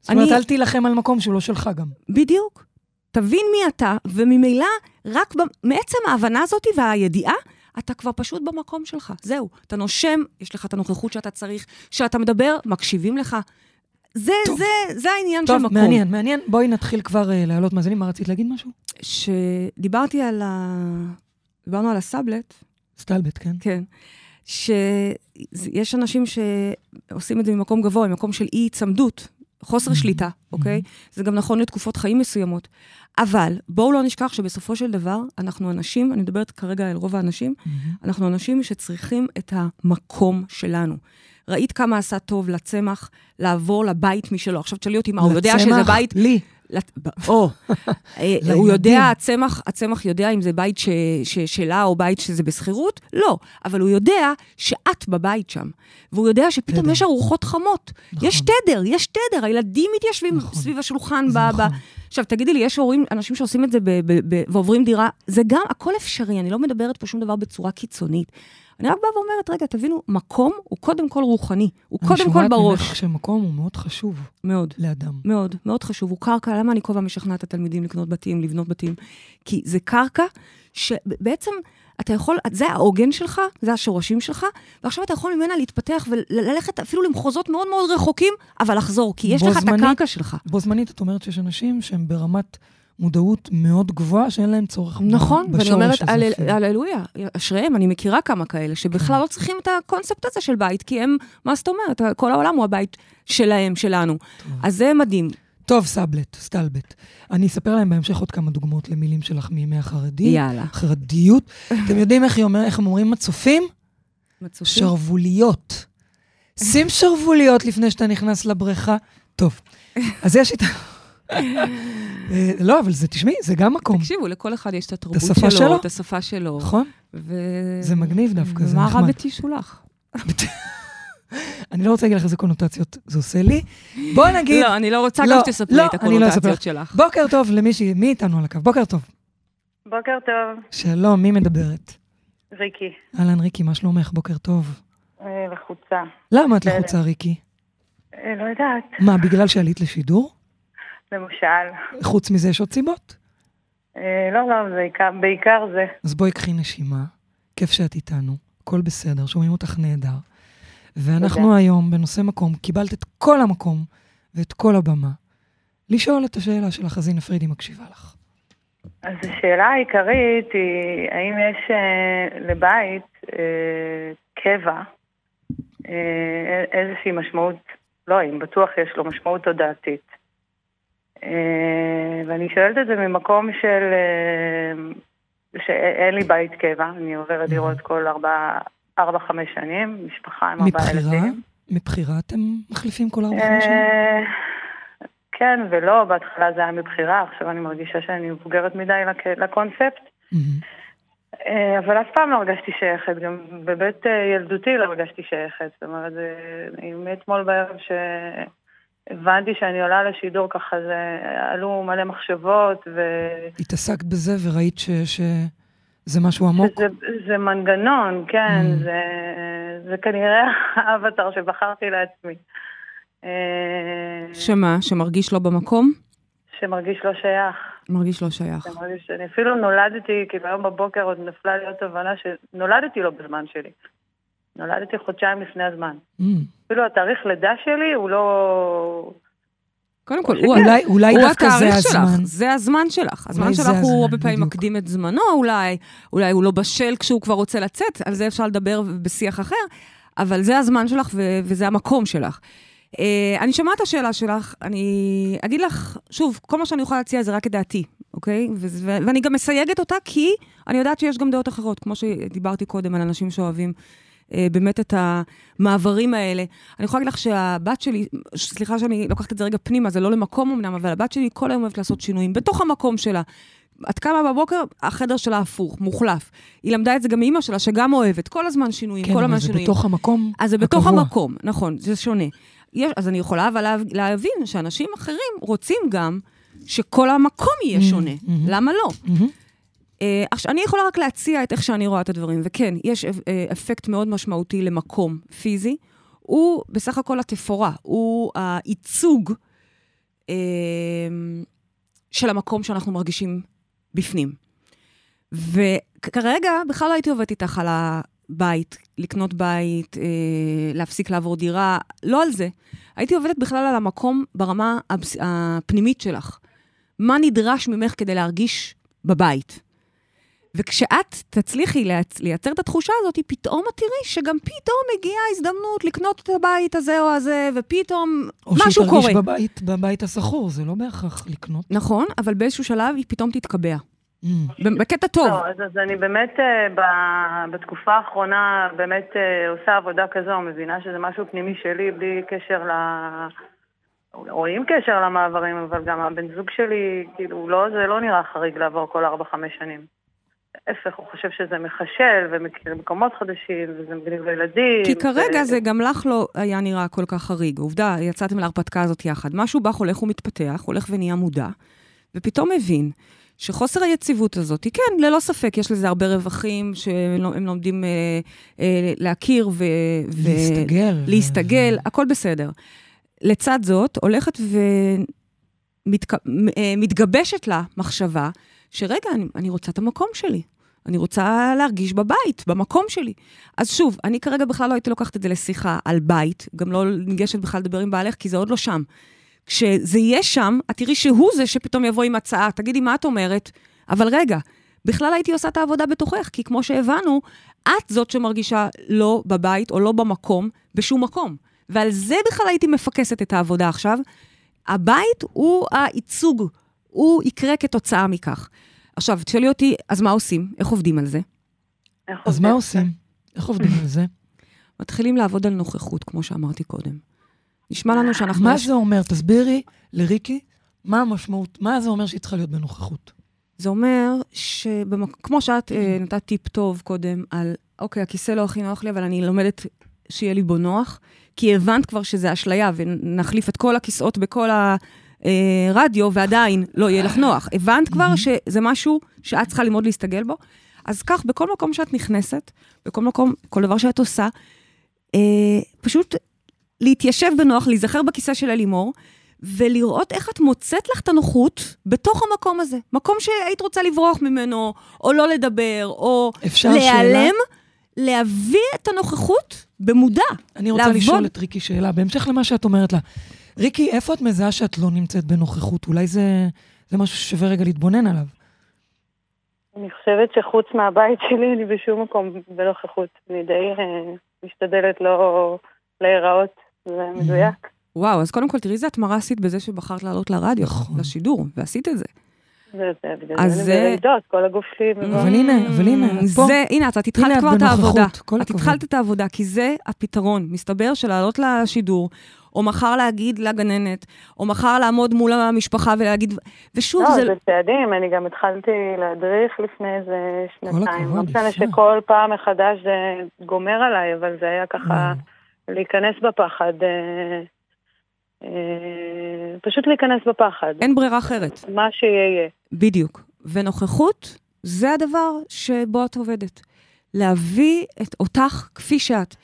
[SPEAKER 2] זאת אומרת,
[SPEAKER 3] אני-
[SPEAKER 2] אל תילחם על מקום שהוא לא שלך גם.
[SPEAKER 3] בדיוק. תבין מי אתה, וממילא, רק ב- מעצם ההבנה הזאת והידיעה, אתה כבר פשוט במקום שלך. זהו. אתה נושם, יש לך את הנוכחות שאתה צריך, כשאתה מדבר, מקשיבים לך. זה,
[SPEAKER 2] טוב.
[SPEAKER 3] זה, זה העניין של
[SPEAKER 2] טוב,
[SPEAKER 3] מקום.
[SPEAKER 2] מעניין, מעניין. בואי נתחיל כבר אה, להעלות מאזינים. מה רצית להגיד משהו?
[SPEAKER 3] שדיברתי על ה... דיברנו על הסאבלט,
[SPEAKER 2] סטלבט, כן?
[SPEAKER 3] כן. שיש אנשים שעושים את זה ממקום גבוה, ממקום של אי-היצמדות, חוסר שליטה, אוקיי? זה גם נכון לתקופות חיים מסוימות. אבל בואו לא נשכח שבסופו של דבר, אנחנו אנשים, אני מדברת כרגע אל רוב האנשים, אנחנו אנשים שצריכים את המקום שלנו. ראית כמה עשה טוב לצמח לעבור לבית משלו. עכשיו תשאלי אותי מה, הוא יודע שזה בית...
[SPEAKER 2] לי.
[SPEAKER 3] או, אה. הוא יודע, הצמח, הצמח יודע אם זה בית ש, ש, שלה או בית שזה בשכירות? לא. אבל הוא יודע שאת בבית שם. והוא יודע שפתאום. יש ארוחות חמות.
[SPEAKER 2] נכון.
[SPEAKER 3] יש תדר, יש תדר, הילדים מתיישבים
[SPEAKER 2] נכון.
[SPEAKER 3] סביב השולחן. ב...
[SPEAKER 2] נכון.
[SPEAKER 3] עכשיו, תגידי לי, יש הורים, אנשים שעושים את זה ב, ב, ב, ועוברים דירה, זה גם, הכל אפשרי, אני לא מדברת פה שום דבר בצורה קיצונית. אני רק באה ואומרת, רגע, תבינו, מקום הוא קודם כל רוחני, הוא קודם כל
[SPEAKER 2] אני
[SPEAKER 3] בראש.
[SPEAKER 2] שומעת ממך שמקום הוא מאוד חשוב
[SPEAKER 3] מאוד.
[SPEAKER 2] לאדם.
[SPEAKER 3] מאוד, מאוד חשוב. הוא קרקע, למה אני כל פעם משכנעת את התלמידים לקנות בתים, לבנות בתים? כי זה קרקע שבעצם אתה יכול, זה העוגן שלך, זה השורשים שלך, ועכשיו אתה יכול ממנה להתפתח וללכת אפילו למחוזות מאוד מאוד רחוקים, אבל לחזור, כי יש לך את
[SPEAKER 2] זמנית-
[SPEAKER 3] הקרקע שלך.
[SPEAKER 2] בו זמנית, את אומרת שיש אנשים שהם ברמת מודעות מאוד גבוהה, שאין להם צורך
[SPEAKER 3] נכון, ואני אומרת. הללויה, אשריהם, אני מכירה כמה כאלה, שבכלל
[SPEAKER 2] כן.
[SPEAKER 3] לא צריכים את הקונספט הזה של בית, כי הם, מה זאת אומרת, כל העולם הוא הבית שלהם, שלנו. אז זה מדהים.
[SPEAKER 2] טוב, סאבלט, סטלבט. אני אספר להם בהמשך עוד כמה דוגמאות למילים שלך מימי החרדי.
[SPEAKER 3] יאללה.
[SPEAKER 2] חרדיות. אתם יודעים איך אומר- איך הם אומרים מצופים?
[SPEAKER 3] מצופים?
[SPEAKER 2] שרווליות. שים שרווליות לפני שאתה נכנס לבריכה. טוב, אז יש איתה... אה, לא, אבל זה, תשמעי, זה גם מקום,
[SPEAKER 3] תקשיבו, לכל אחד יש את התרבות שלו,
[SPEAKER 2] שלו.
[SPEAKER 3] את השפה שלו.
[SPEAKER 2] נכון?
[SPEAKER 3] ו...
[SPEAKER 2] זה מגניב דווקא, זה
[SPEAKER 3] ומה רע
[SPEAKER 2] נחמד. אני לא רוצה להגיד לך איזה קונוטציות זה עושה לי. בוא נגיד,
[SPEAKER 3] לא, אני לא רוצה
[SPEAKER 2] לא,
[SPEAKER 3] גם שתספרי
[SPEAKER 2] לא,
[SPEAKER 3] את
[SPEAKER 2] לא
[SPEAKER 3] הקונוטציות
[SPEAKER 2] לך.
[SPEAKER 3] שלך.
[SPEAKER 2] בוקר טוב למישהי, מי איתנו על הקו? בוקר טוב.
[SPEAKER 4] בוקר טוב,
[SPEAKER 2] שלום, מי מדברת?
[SPEAKER 4] ריקי.
[SPEAKER 2] אהלן, ריקי, מה שלומך? בוקר טוב.
[SPEAKER 4] אה, לחוצה.
[SPEAKER 2] למה את. לחוצה, ריקי?
[SPEAKER 4] אה, לא יודעת,
[SPEAKER 2] מה, בגלל שעלית לשידור?
[SPEAKER 4] למשל.
[SPEAKER 2] חוץ מזה יש עוד סיבות?
[SPEAKER 4] אה, לא, לא, זה בעיקר זה.
[SPEAKER 2] אז בואי קחי נשימה, כיף שאת איתנו, הכל בסדר, שומעים אותך נהדר. ואנחנו
[SPEAKER 4] תודה.
[SPEAKER 2] היום בנושא מקום, קיבלת את כל המקום ואת כל הבמה. לשאול את השאלה שלך, אז הנה פרידי מקשיבה לך.
[SPEAKER 4] אז השאלה העיקרית היא, האם יש אה, לבית אה, קבע אה, איזושהי משמעות, לא האם, בטוח יש לו משמעות תודעתית.
[SPEAKER 5] אה, ואני שואלת את זה ממקום של... אה, שאין לי בית קבע, אני עוברת דירות כל ארבע, ארבע, חמש שנים, משפחה עם ארבעה? ילדים.
[SPEAKER 2] מבחירה אתם מחליפים כל ארבע חמש שנים?
[SPEAKER 5] אה, כן ולא, בהתחלה זה היה מבחירה, עכשיו אני מרגישה שאני מבוגרת מדי לק- לקונספט. אה, אבל אף פעם לא הרגשתי שייכת, גם בבית אה, ילדותי לא הרגשתי שייכת. זאת אומרת, מאתמול בערב שהבנתי שאני עולה לשידור ככה, זה עלו מלא מחשבות, ו...
[SPEAKER 2] התעסקת בזה וראית ש- שזה משהו עמוק?
[SPEAKER 5] שזה, זה מנגנון, כן,
[SPEAKER 2] Mm.
[SPEAKER 5] זה, זה כנראה האבטר שבחרתי לעצמי. אה,
[SPEAKER 3] שמה? שמרגיש לא במקום?
[SPEAKER 5] שמרגיש לא שייך.
[SPEAKER 3] מרגיש לא שייך.
[SPEAKER 5] זה מרגיש, אני אפילו נולדתי, כאילו היום בבוקר עוד נפלה לי עוד תובנה שנולדתי לא בזמן שלי. נולדתי חודשיים לפני הזמן.
[SPEAKER 2] מהמם.
[SPEAKER 5] אפילו התאריך לידה שלי הוא לא...
[SPEAKER 3] קודם כל,
[SPEAKER 5] שכן.
[SPEAKER 3] הוא
[SPEAKER 2] אולי- אולי
[SPEAKER 3] הוא
[SPEAKER 2] דווקא זה
[SPEAKER 3] התאריך שלך,
[SPEAKER 2] הזמן.
[SPEAKER 3] זה הזמן שלך. הזמן שלך הוא
[SPEAKER 2] הזמן,
[SPEAKER 3] הרבה פעמים. מקדים את זמנו, אולי, אולי הוא לא בשל כשהוא כבר רוצה לצאת, על זה אפשר לדבר בשיח אחר, אבל זה הזמן שלך ו- וזה המקום שלך. Uh, אני שומעת את השאלה שלך, אני אגיד לך, שוב, כל מה שאני יכולה להציע זה רק את דעתי, אוקיי? ו- ו- ואני גם מסייגת אותה כי אני יודעת שיש גם דעות אחרות, כמו שדיברתי קודם על אנשים שאוהבים באמת את המעברים האלה. אני יכולה להגיד לך שהבת שלי, סליחה שאני לוקחת את זה רגע פנימה, זה לא למקום אמנם, אבל הבת שלי כל היום אוהבת לעשות שינויים בתוך המקום שלה. את קמה בבוקר, החדר שלה הפוך, מוחלף. היא למדה את זה גם מאימא שלה, שגם אוהבת כל הזמן שינויים,
[SPEAKER 2] כן,
[SPEAKER 3] כל
[SPEAKER 2] אבל
[SPEAKER 3] הזמן
[SPEAKER 2] זה
[SPEAKER 3] שינויים.
[SPEAKER 2] בתוך המקום
[SPEAKER 3] אז זה בתוך
[SPEAKER 2] הקבוע.
[SPEAKER 3] המקום, נכון, זה שונה. יש, אז אני יכולה אבל לה, להבין שאנשים אחרים רוצים גם שכל המקום יהיה
[SPEAKER 2] Mm,
[SPEAKER 3] שונה.
[SPEAKER 2] mm-hmm.
[SPEAKER 3] למה לא?
[SPEAKER 2] מהמם.
[SPEAKER 3] אה, עכשיו, אני יכולה רק להציע את איך שאני רואה את הדברים, וכן, יש אה, אפקט מאוד משמעותי למקום פיזי. הוא בסך הכל התפאורה, הוא הייצוג אה, של המקום שאנחנו מרגישים בפנים. וכרגע בכלל לא הייתי עובדת איתך על הבית, לקנות בית, אה, להפסיק לעבור דירה, לא על זה. הייתי עובדת בכלל על המקום ברמה. הפנימית שלך. מה נדרש ממך כדי להרגיש בבית? וכשאת תצליחי לייצ- לייצר את התחושה הזאת, פתאום את תראי שגם פתאום הגיעה הזדמנות לקנות את הבית הזה או הזה, ופתאום
[SPEAKER 2] או
[SPEAKER 3] משהו
[SPEAKER 2] שהיא
[SPEAKER 3] קורה.
[SPEAKER 2] תרגיש בבית, בבית השכור, זה לא בהכרח לקנות.
[SPEAKER 3] נכון, אבל באיזשהו שלב היא פתאום תתקבע. ב- בקטע טוב.
[SPEAKER 5] לא, אז, אז אני באמת אה, ב- בתקופה האחרונה באמת אה, עושה עבודה כזו, מבינה שזה משהו פנימי שלי בלי קשר ל... או עם קשר למעברים, אבל גם הבן זוג שלי, כאילו, לא, זה לא נראה חריג לעבור כל ארבע-חמש שנים. להפך, הוא חושב שזה מחשל, ומכיר מקומות חדשים, וזה מגניב לילדים.
[SPEAKER 3] כי כרגע
[SPEAKER 5] ו...
[SPEAKER 3] זה גם לך לא היה נראה כל כך חריג. עובדה, יצאתם להרפתקה הזאת יחד. משהו בך הולך ומתפתח, הולך ונהיה מודע, ופתאום מבין שחוסר היציבות הזאת, כן, ללא ספק, יש לזה הרבה רווחים שהם לומדים אה, אה, להכיר ו... ו-
[SPEAKER 2] להסתגל.
[SPEAKER 3] להסתגל, הכל בסדר. לצד זאת, הולכת ומתגבשת לה מחשבה, שרגע, אני, אני רוצה את המקום שלי. אני רוצה להרגיש בבית, במקום שלי. אז שוב, אני כרגע בכלל לא הייתי לוקחת את זה לשיחה על בית, גם לא ניגשת בכלל לדבר עם בעלך, כי זה עוד לא שם. כשזה יהיה שם, את תראי שהוא זה שפתאום יבוא עם הצעה, תגידי, מה את אומרת? אבל רגע, בכלל הייתי עושה את העבודה בתוכך, כי כמו שהבנו, את זאת שמרגישה לא בבית או לא במקום, בשום מקום. ועל זה בכלל הייתי מפקסת את העבודה עכשיו. הבית הוא הייצוג, הוא יקרה כתוצאה מכך. עכשיו, תשאלי אותי, אז מה עושים? איך עובדים על זה?
[SPEAKER 2] אז? מה עושים? איך עובדים על זה?
[SPEAKER 3] מתחילים לעבוד על נוכחות, כמו שאמרתי קודם. נשמע לנו שאנחנו...
[SPEAKER 2] מה זה אומר? תסבירי לריקי, מה המשמעות, מה זה אומר שהיא צריכה להיות בנוכחות?
[SPEAKER 3] זה אומר שכמו שאת אה, נתת טיפ טוב קודם על, אוקיי, הכיסא לא הכי נוח לי, אבל אני לומדת שיהיה לי בו נוח, כי הבנת כבר שזה אשליה, ונחליף את כל הכיסאות בכל הרדיו, ועדיין לא יהיה לך נוח. הבנת כבר שזה משהו שאת צריכה ללמוד להסתגל בו? אז כך, בכל מקום שאת נכנסת, בכל מקום, כל דבר שאת עושה, אה, פשוט להתיישב בנוח, להיזכר בכיסא של אלימור, ולראות איך את מוצאת לך את הנוחות בתוך המקום הזה. מקום שהיית רוצה לברוח ממנו, או לא לדבר, או להיעלם, להביא את הנוכחות במודע.
[SPEAKER 2] אני רוצה
[SPEAKER 3] לעבוד.
[SPEAKER 2] לשאול את ריקי שאלה, בהמשך למה שאת אומרת לה. ריקי, איפה את מזהה שאת לא נמצאת בנוכחות? אולי זה, זה משהו ששווה רגע להתבונן עליו.
[SPEAKER 5] אני חושבת שחוץ מהבית שלי, אני בשום מקום בנוכחות. אני די אה, משתדלת לא להיראות, זה מדויק.
[SPEAKER 3] וואו, אז קודם כל, תראי איזה התמרה עשית בזה שבחרת לעלות לרדיו,
[SPEAKER 2] נכון.
[SPEAKER 3] לשידור, ועשית את זה.
[SPEAKER 4] זה- זה- בגלל
[SPEAKER 3] אז
[SPEAKER 4] זה כל הגוף שלי...
[SPEAKER 2] אבל הנה, אבל הנה.
[SPEAKER 3] זה, הנה, את התחלת כבר את העבודה. את. התחלת את העבודה, כי זה הפתרון. מסתבר שלעלות לשידור, או מחר להגיד לגננת, או מחר לעמוד מול המשפחה ולהגיד... ושוב,
[SPEAKER 4] לא,
[SPEAKER 3] זה...
[SPEAKER 4] זה צעדים, אני גם התחלתי להדריך לפני איזה שנתיים.
[SPEAKER 2] הכבוד,
[SPEAKER 4] לא משנה
[SPEAKER 2] יפה.
[SPEAKER 4] שכל פעם מחדש זה גומר עליי, אבל זה היה ככה להיכנס בפחד. אה, פשוט להיכנס בפחד.
[SPEAKER 3] אין ברירה אחרת.
[SPEAKER 4] מה שיהיה.
[SPEAKER 3] בדיוק. ונוכחות, זה הדבר שבו את עובדת. להביא את אותך כפי שאת.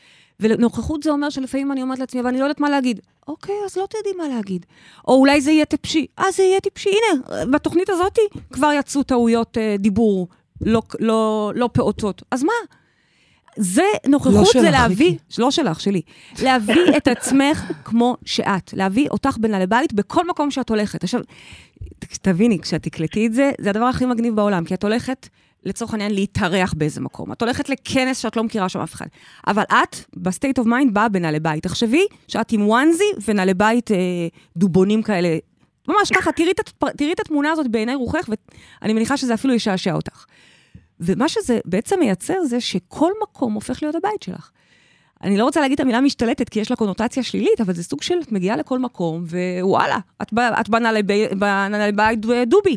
[SPEAKER 3] ונוכחות זה אומר שלפעמים אני אומרת לעצמי, אבל אני לא יודעת מה להגיד. אוקיי, אז לא תדעי מה להגיד. או אולי זה יהיה טיפשי. אה, זה יהיה טיפשי. הנה, בתוכנית הזאת כבר יצאו טעויות אה, דיבור לא, לא, לא פעוטות. אז מה? זה, נוכחות
[SPEAKER 2] לא
[SPEAKER 3] זה להביא,
[SPEAKER 2] ריקי.
[SPEAKER 3] לא שלך, שלי. להביא את עצמך כמו שאת. להביא אותך בין לבית בכל מקום שאת הולכת. עכשיו, תביני, כשאת תקלטי את זה, זה הדבר הכי מגניב בעולם, כי את הולכת, לצורך העניין, להתארח באיזה מקום. את הולכת לכנס שאת לא מכירה שם אף אחד. אבל את, ב state of mind, באה בנעלי בית. תחשבי שאת עם onesie ונעלי בית אה, דובונים כאלה. ממש ככה, תראי את, תראי את התמונה הזאת בעיני רוחך, ואני מניחה שזה אפילו ישעשע אותך. ומה שזה בעצם מייצר זה שכל מקום הופך להיות הבית שלך. אני לא רוצה להגיד את המילה משתלטת, כי יש לה קונוטציה שלילית, אבל זה סוג של, את מגיעה לכל מקום, ווואלה, את, את בנעלי בי- בנעלי בית דובי.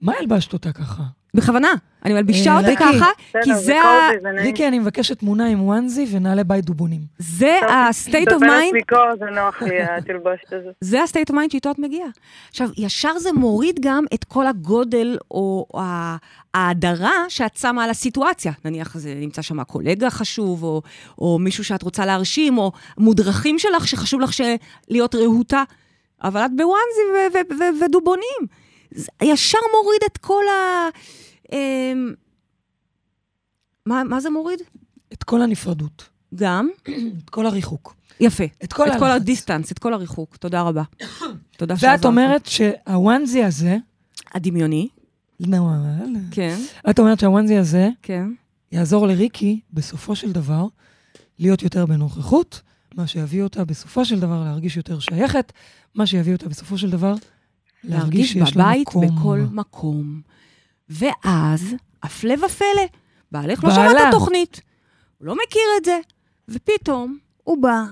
[SPEAKER 2] מה הלבשת אותה ככה?
[SPEAKER 3] בכוונה. אני מלבישה
[SPEAKER 2] אה,
[SPEAKER 3] אותה. ככה, כי
[SPEAKER 4] זה
[SPEAKER 3] ה-.
[SPEAKER 2] ריקי, אני מבקשת תמונה עם וואנזי ונעלי בית דובונים.
[SPEAKER 3] זה ה-state of mind,
[SPEAKER 4] זה נוח לי, התלבושת הזאת.
[SPEAKER 3] זה ה-state of mind שאיתו את מגיעה. עכשיו, ישר זה מוריד גם את כל הגודל או ההדרה שאת שמה על הסיטואציה. נניח זה נמצא שם קולגה חשוב, או, או מישהו שאת רוצה להרשים, או מודרכים שלך שחשוב לך ש- להיות רהוטה, אבל את בוואנזי ו- ו- ו- ודובונים. ישר מוריד את כל ה... אמ, מה, מה זה מוריד?
[SPEAKER 2] את כל הנפרדות,
[SPEAKER 3] גם.
[SPEAKER 2] את כל הריחוק.
[SPEAKER 3] יפה.
[SPEAKER 2] את כל
[SPEAKER 3] את כל. הדיסטנס, את כל הריחוק. תודה רבה. תודה
[SPEAKER 2] ואת
[SPEAKER 3] שעזרת.
[SPEAKER 2] אומרת שהוואנזי הזה,
[SPEAKER 3] הדמיוני,
[SPEAKER 2] לא,
[SPEAKER 3] כן,
[SPEAKER 2] את אומרת שהוואנזי הזה
[SPEAKER 3] כן.
[SPEAKER 2] יעזור לריקי, בסופו של דבר, להיות יותר בנוכחות, מה שיביא אותה בסופו של דבר להרגיש יותר שייכת, מה שיביא אותה בסופו של דבר להרגיש
[SPEAKER 3] בבית
[SPEAKER 2] מקום.
[SPEAKER 3] בכל מקום. ואז, הפלא ופלא, בעלך לא. שמע את התוכנית, הוא לא מכיר את זה, ופתאום הוא בא,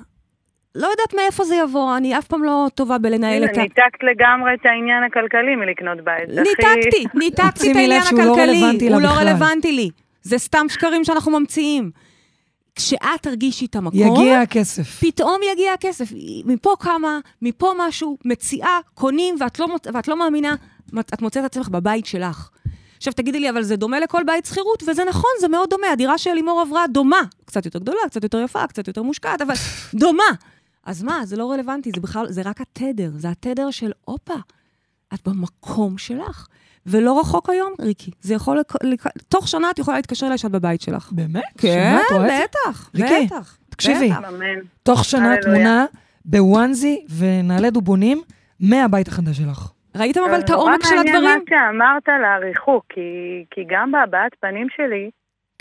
[SPEAKER 3] לא יודעת מאיפה זה יבוא, אני אף פעם לא טובה בלנהל את ה...
[SPEAKER 4] ניתקת לגמרי את העניין הכלכלי מלקנות בית.
[SPEAKER 3] ניתקתי, ניתקתי את העניין
[SPEAKER 2] לא
[SPEAKER 3] הכלכלי. הוא לא. רלוונטי לי. זה סתם שקרים שאנחנו ממציאים. כשאת תרגישי את המקום,
[SPEAKER 2] יגיע הכסף.
[SPEAKER 3] פתאום יגיע הכסף. מפה כמה, מפה משהו, מציעה, קונים, ואת לא, ואת לא מאמינה, את מוצאת את עצמך בבית שלך. עכשיו תגידי לי, אבל זה דומה לכל בית שכירות, וזה נכון, זה מאוד דומה. הדירה של לימור עברה דומה. קצת יותר גדולה, קצת יותר יפה, קצת יותר מושקעת, אבל דומה. אז מה, זה לא רלוונטי, זה בכלל, זה רק התדר, זה התדר של, הופה, את במקום שלך. ולא רחוק היום, ריקי. זה יכול, לק... תוך שנה את יכולה להתקשר אליי שאת בבית שלך.
[SPEAKER 2] באמת?
[SPEAKER 3] כן? בטח,
[SPEAKER 2] ריקי,
[SPEAKER 3] בטח.
[SPEAKER 2] תקשיבי.
[SPEAKER 3] בטח.
[SPEAKER 2] תוך שנה
[SPEAKER 4] הללויה.
[SPEAKER 2] תמונה בוואנזי ונעלי דובונים מהבית החדש שלך.
[SPEAKER 3] ראיתם אבל את העומק של
[SPEAKER 4] נורא מעניין
[SPEAKER 3] הדברים?
[SPEAKER 4] מה שאמרת על הריחוק, כי, כי גם בהבעת פנים שלי,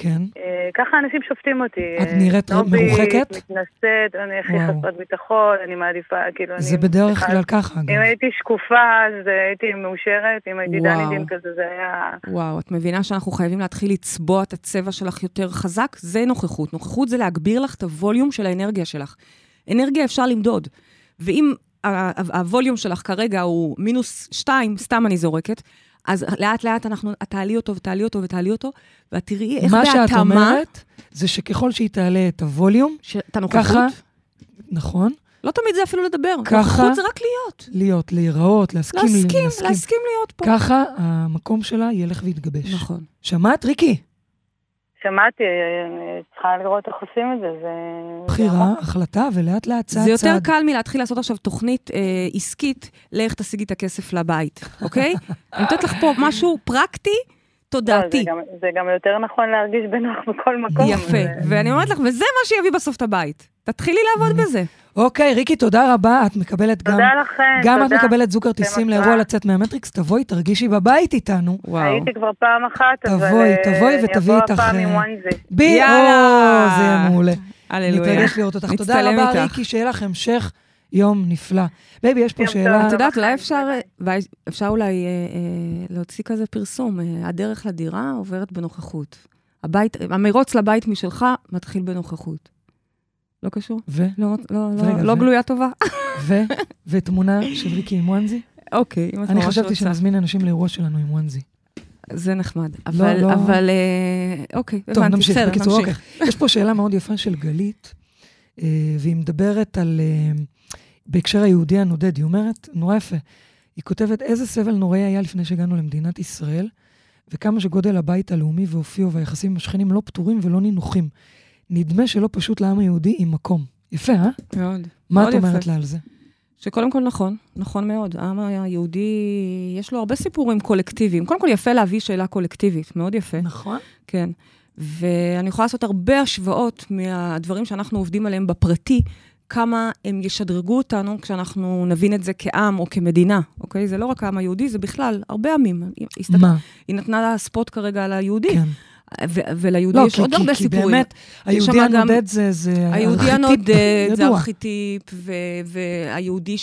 [SPEAKER 2] כן.
[SPEAKER 4] אה, ככה אנשים שופטים אותי.
[SPEAKER 2] את
[SPEAKER 4] אה,
[SPEAKER 2] נראית
[SPEAKER 4] סנובית,
[SPEAKER 2] מרוחקת?
[SPEAKER 4] מתנשאת, אני הכי. חסרת ביטחון, אני מעדיפה, כאילו,
[SPEAKER 2] זה
[SPEAKER 4] אני...
[SPEAKER 2] בדרך
[SPEAKER 4] בכלל-
[SPEAKER 2] כלל ככה, אגב.
[SPEAKER 4] אם הייתי שקופה, אז אה, הייתי מאושרת, אם הייתי. דני דין כזה, זה היה...
[SPEAKER 3] וואו, את מבינה שאנחנו חייבים להתחיל לצבוע את הצבע שלך יותר חזק? זה נוכחות. נוכחות זה להגביר לך את הווליום של האנרגיה שלך. אנרגיה אפשר למדוד. ואם הווליום שלך כרגע הוא מינוס שתיים, סתם אני זורקת, אז לאט לאט אנחנו, את תעלי אותו ותעלי אותו ותעלי אותו, ואת תראי איך
[SPEAKER 2] מה שאת
[SPEAKER 3] בהתאמה,
[SPEAKER 2] אומרת, זה שככל שהיא תעלה את הווליום,
[SPEAKER 3] ש- את הנוכחות,
[SPEAKER 2] ככה, נכון,
[SPEAKER 3] לא תמיד זה אפילו לדבר.
[SPEAKER 2] ככה-
[SPEAKER 3] נוכחות זה רק להיות.
[SPEAKER 2] להיות, להיראות, להסכים,
[SPEAKER 3] להסכים, להסכים להיות פה.
[SPEAKER 2] ככה המקום שלה ילך ויתגבש.
[SPEAKER 3] נכון.
[SPEAKER 2] שמעת, ריקי?
[SPEAKER 4] שמעתי, צריכה לראות איך עושים את זה, זה...
[SPEAKER 2] בחירה, החלטה, ולאט לאט צעד
[SPEAKER 3] זה
[SPEAKER 2] צעד.
[SPEAKER 3] יותר קל מלהתחיל לעשות עכשיו תוכנית אה, עסקית, לאיך תשיגי את הכסף לבית, אוקיי? אני נותנת לך פה משהו פרקטי,
[SPEAKER 4] לא,
[SPEAKER 3] תודעתי.
[SPEAKER 4] זה גם- זה גם יותר נכון להרגיש בנוח בכל מקום.
[SPEAKER 3] יפה.
[SPEAKER 4] זה-
[SPEAKER 3] ואני אומרת לך, וזה מה שיביא בסוף את הבית. תתחילי לעבוד בזה.
[SPEAKER 2] אוקיי, ריקי, תודה רבה. את מקבלת גם...
[SPEAKER 4] תודה לכם,
[SPEAKER 2] גם את
[SPEAKER 4] תודה.
[SPEAKER 2] מקבלת זוג כרטיסים לאירוע. לצאת מהמטריקס, תבואי, תרגישי בבית איתנו.
[SPEAKER 3] וואו.
[SPEAKER 4] הייתי כבר פעם אחת, אבל...
[SPEAKER 2] תבואי,
[SPEAKER 4] אה,
[SPEAKER 2] תבואי
[SPEAKER 4] אני
[SPEAKER 2] ותביאי
[SPEAKER 4] אבוא
[SPEAKER 2] איתך,
[SPEAKER 4] הפעם עם onesie.
[SPEAKER 2] בי,
[SPEAKER 3] יאללה.
[SPEAKER 2] זה יהיה מעולה.
[SPEAKER 3] הללויה.
[SPEAKER 2] נתרגש לראות אותך. תודה רבה,
[SPEAKER 3] איתך.
[SPEAKER 2] ריקי, שיהיה לך המשך יום נפלא. Baby, יש פה שאלה...
[SPEAKER 3] את יודעת, אולי אפשר, אפשר אולי אה, אה, להוציא כזה פרסום. אה, הדרך לדירה עוברת בנוכחות. הבית, המרוץ לבית משלך מתחיל בנוכחות. לא קשור?
[SPEAKER 2] ו?
[SPEAKER 3] לא, לא,
[SPEAKER 2] רגע,
[SPEAKER 3] לא, לא
[SPEAKER 2] ו-
[SPEAKER 3] גלויה טובה?
[SPEAKER 2] ו? ותמונה של ריקי עם onesie?
[SPEAKER 3] אוקיי, אם את
[SPEAKER 2] אני
[SPEAKER 3] ממש
[SPEAKER 2] חשבתי
[SPEAKER 3] רוצה.
[SPEAKER 2] שנזמין אנשים לאירוע שלנו עם וונזי.
[SPEAKER 3] זה נחמד. אבל,
[SPEAKER 2] לא.
[SPEAKER 3] אבל, אה, אוקיי,
[SPEAKER 2] טוב,
[SPEAKER 3] הבנתי,
[SPEAKER 2] נמשיך.
[SPEAKER 3] בסדר,
[SPEAKER 2] בקיצור, אוקיי.
[SPEAKER 3] נמשיך.
[SPEAKER 2] יש פה שאלה מאוד יפה של גלית, אה, והיא מדברת על... אה, בהקשר היהודי הנודד, היא אומרת, נורא יפה, היא כותבת, איזה סבל נוראי היה לפני שהגענו למדינת ישראל, וכמה שגודל הבית הלאומי ואופיו והיחסים עם השכנים לא פתורים ולא נינוחים. נדמה שלא פשוט לעם היהודי עם מקום. יפה, אה?
[SPEAKER 3] מאוד.
[SPEAKER 2] מה
[SPEAKER 3] מאוד
[SPEAKER 2] את
[SPEAKER 3] יפה.
[SPEAKER 2] אומרת לה על זה?
[SPEAKER 3] שקודם כל נכון, נכון מאוד. העם היהודי, יש לו הרבה סיפורים קולקטיביים. קודם כל יפה להביא שאלה קולקטיבית, מאוד יפה.
[SPEAKER 2] נכון.
[SPEAKER 3] כן. ואני יכולה לעשות הרבה השוואות מהדברים שאנחנו עובדים עליהם בפרטי, כמה הם ישדרגו אותנו כשאנחנו נבין את זה כעם או כמדינה, אוקיי? זה לא רק העם היהודי, זה בכלל, הרבה עמים.
[SPEAKER 2] מה?
[SPEAKER 3] היא נתנה לה ספוט כרגע על היהודי,
[SPEAKER 2] כן.
[SPEAKER 3] וליהודי
[SPEAKER 2] לא,
[SPEAKER 3] יש
[SPEAKER 2] כי-
[SPEAKER 3] עוד
[SPEAKER 2] כי-
[SPEAKER 3] הרבה
[SPEAKER 2] כי
[SPEAKER 3] סיפורים.
[SPEAKER 2] באמת, היהודי הנודד זה זה
[SPEAKER 3] היהודי
[SPEAKER 2] ארכיטיפ
[SPEAKER 3] הנודד זה
[SPEAKER 2] ידוע.
[SPEAKER 3] ארכיטיפ, ו- והיהודי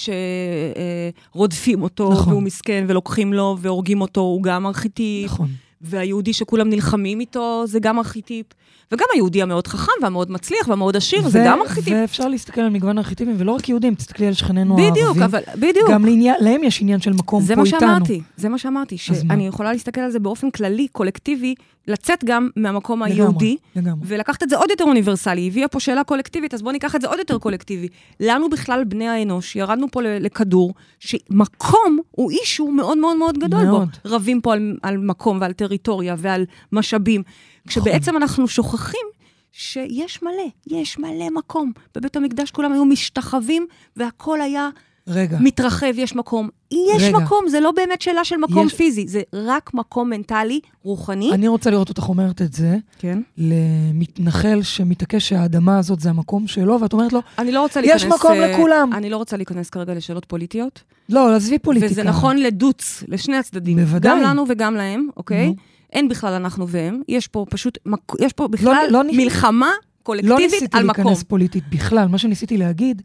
[SPEAKER 3] שרודפים אותו,
[SPEAKER 2] נכון.
[SPEAKER 3] והוא מסכן, ולוקחים לו והורגים אותו, הוא גם ארכיטיפ.
[SPEAKER 2] נכון.
[SPEAKER 3] והיהודי שכולם נלחמים איתו, זה גם ארכיטיפ. וגם היהודי המאוד חכם והמאוד מצליח והמאוד עשיר, זה
[SPEAKER 2] ו-
[SPEAKER 3] גם ארכיטיפ.
[SPEAKER 2] ואפשר להסתכל על מגוון ארכיטיפים, ולא רק יהודים, תסתכלי על שכנינו הערבים.
[SPEAKER 3] בדיוק, אבל, בדיוק.
[SPEAKER 2] גם לעניין, להם יש עניין של מקום
[SPEAKER 3] זה
[SPEAKER 2] פה
[SPEAKER 3] מה
[SPEAKER 2] איתנו.
[SPEAKER 3] שאמרתי, זה מה שאמרתי,
[SPEAKER 2] אז מה?
[SPEAKER 3] שאני יכולה להסתכל על זה באופן כללי, קולקטיבי, לצאת גם מהמקום
[SPEAKER 2] לגמרי,
[SPEAKER 3] היהודי,
[SPEAKER 2] לגמרי.
[SPEAKER 3] ולקחת את זה עוד יותר אוניברסלי. היא הביאה פה שאלה קולקטיבית, אז בואו ניקח את זה עוד יותר קולקטיבי. לנו בכלל, בני האנוש, ירדנו פה לכדור, שמקום הוא אישו מאוד מאוד מאוד גדול
[SPEAKER 2] מאוד.
[SPEAKER 3] בו. רבים פה על, על מקום ועל טריטוריה ועל משאבים. כשבעצם אנחנו שוכחים שיש מלא, יש מלא מקום. בבית המקדש כולם היו משתחווים, והכל היה
[SPEAKER 2] רגע,
[SPEAKER 3] מתרחב, יש מקום. יש
[SPEAKER 2] רגע.
[SPEAKER 3] מקום, זה לא באמת שאלה של מקום
[SPEAKER 2] יש-
[SPEAKER 3] פיזי, זה רק מקום מנטלי, רוחני.
[SPEAKER 2] אני רוצה לראות אותך אומרת את זה
[SPEAKER 3] כן.
[SPEAKER 2] למתנחל שמתעקש שהאדמה הזאת זה המקום שלו, ואת אומרת לו,
[SPEAKER 3] אני לא רוצה
[SPEAKER 2] יש
[SPEAKER 3] להיכנס...
[SPEAKER 2] מקום
[SPEAKER 3] אה,
[SPEAKER 2] לכולם.
[SPEAKER 3] אני לא רוצה להיכנס כרגע לשאלות פוליטיות.
[SPEAKER 2] לא, עזבי פוליטיקה.
[SPEAKER 3] וזה נכון לדוץ, לשני הצדדים.
[SPEAKER 2] בוודאי.
[SPEAKER 3] גם לנו וגם להם, אוקיי?
[SPEAKER 2] נו.
[SPEAKER 3] אין בכלל אנחנו והם. יש פה פשוט, יש פה בכלל
[SPEAKER 2] לא נכ-
[SPEAKER 3] מלחמה
[SPEAKER 2] לא
[SPEAKER 3] קולקטיבית
[SPEAKER 2] ניסיתי
[SPEAKER 3] על מקום.
[SPEAKER 2] להיכנס פוליטית בכלל, מה שניסיתי להגיד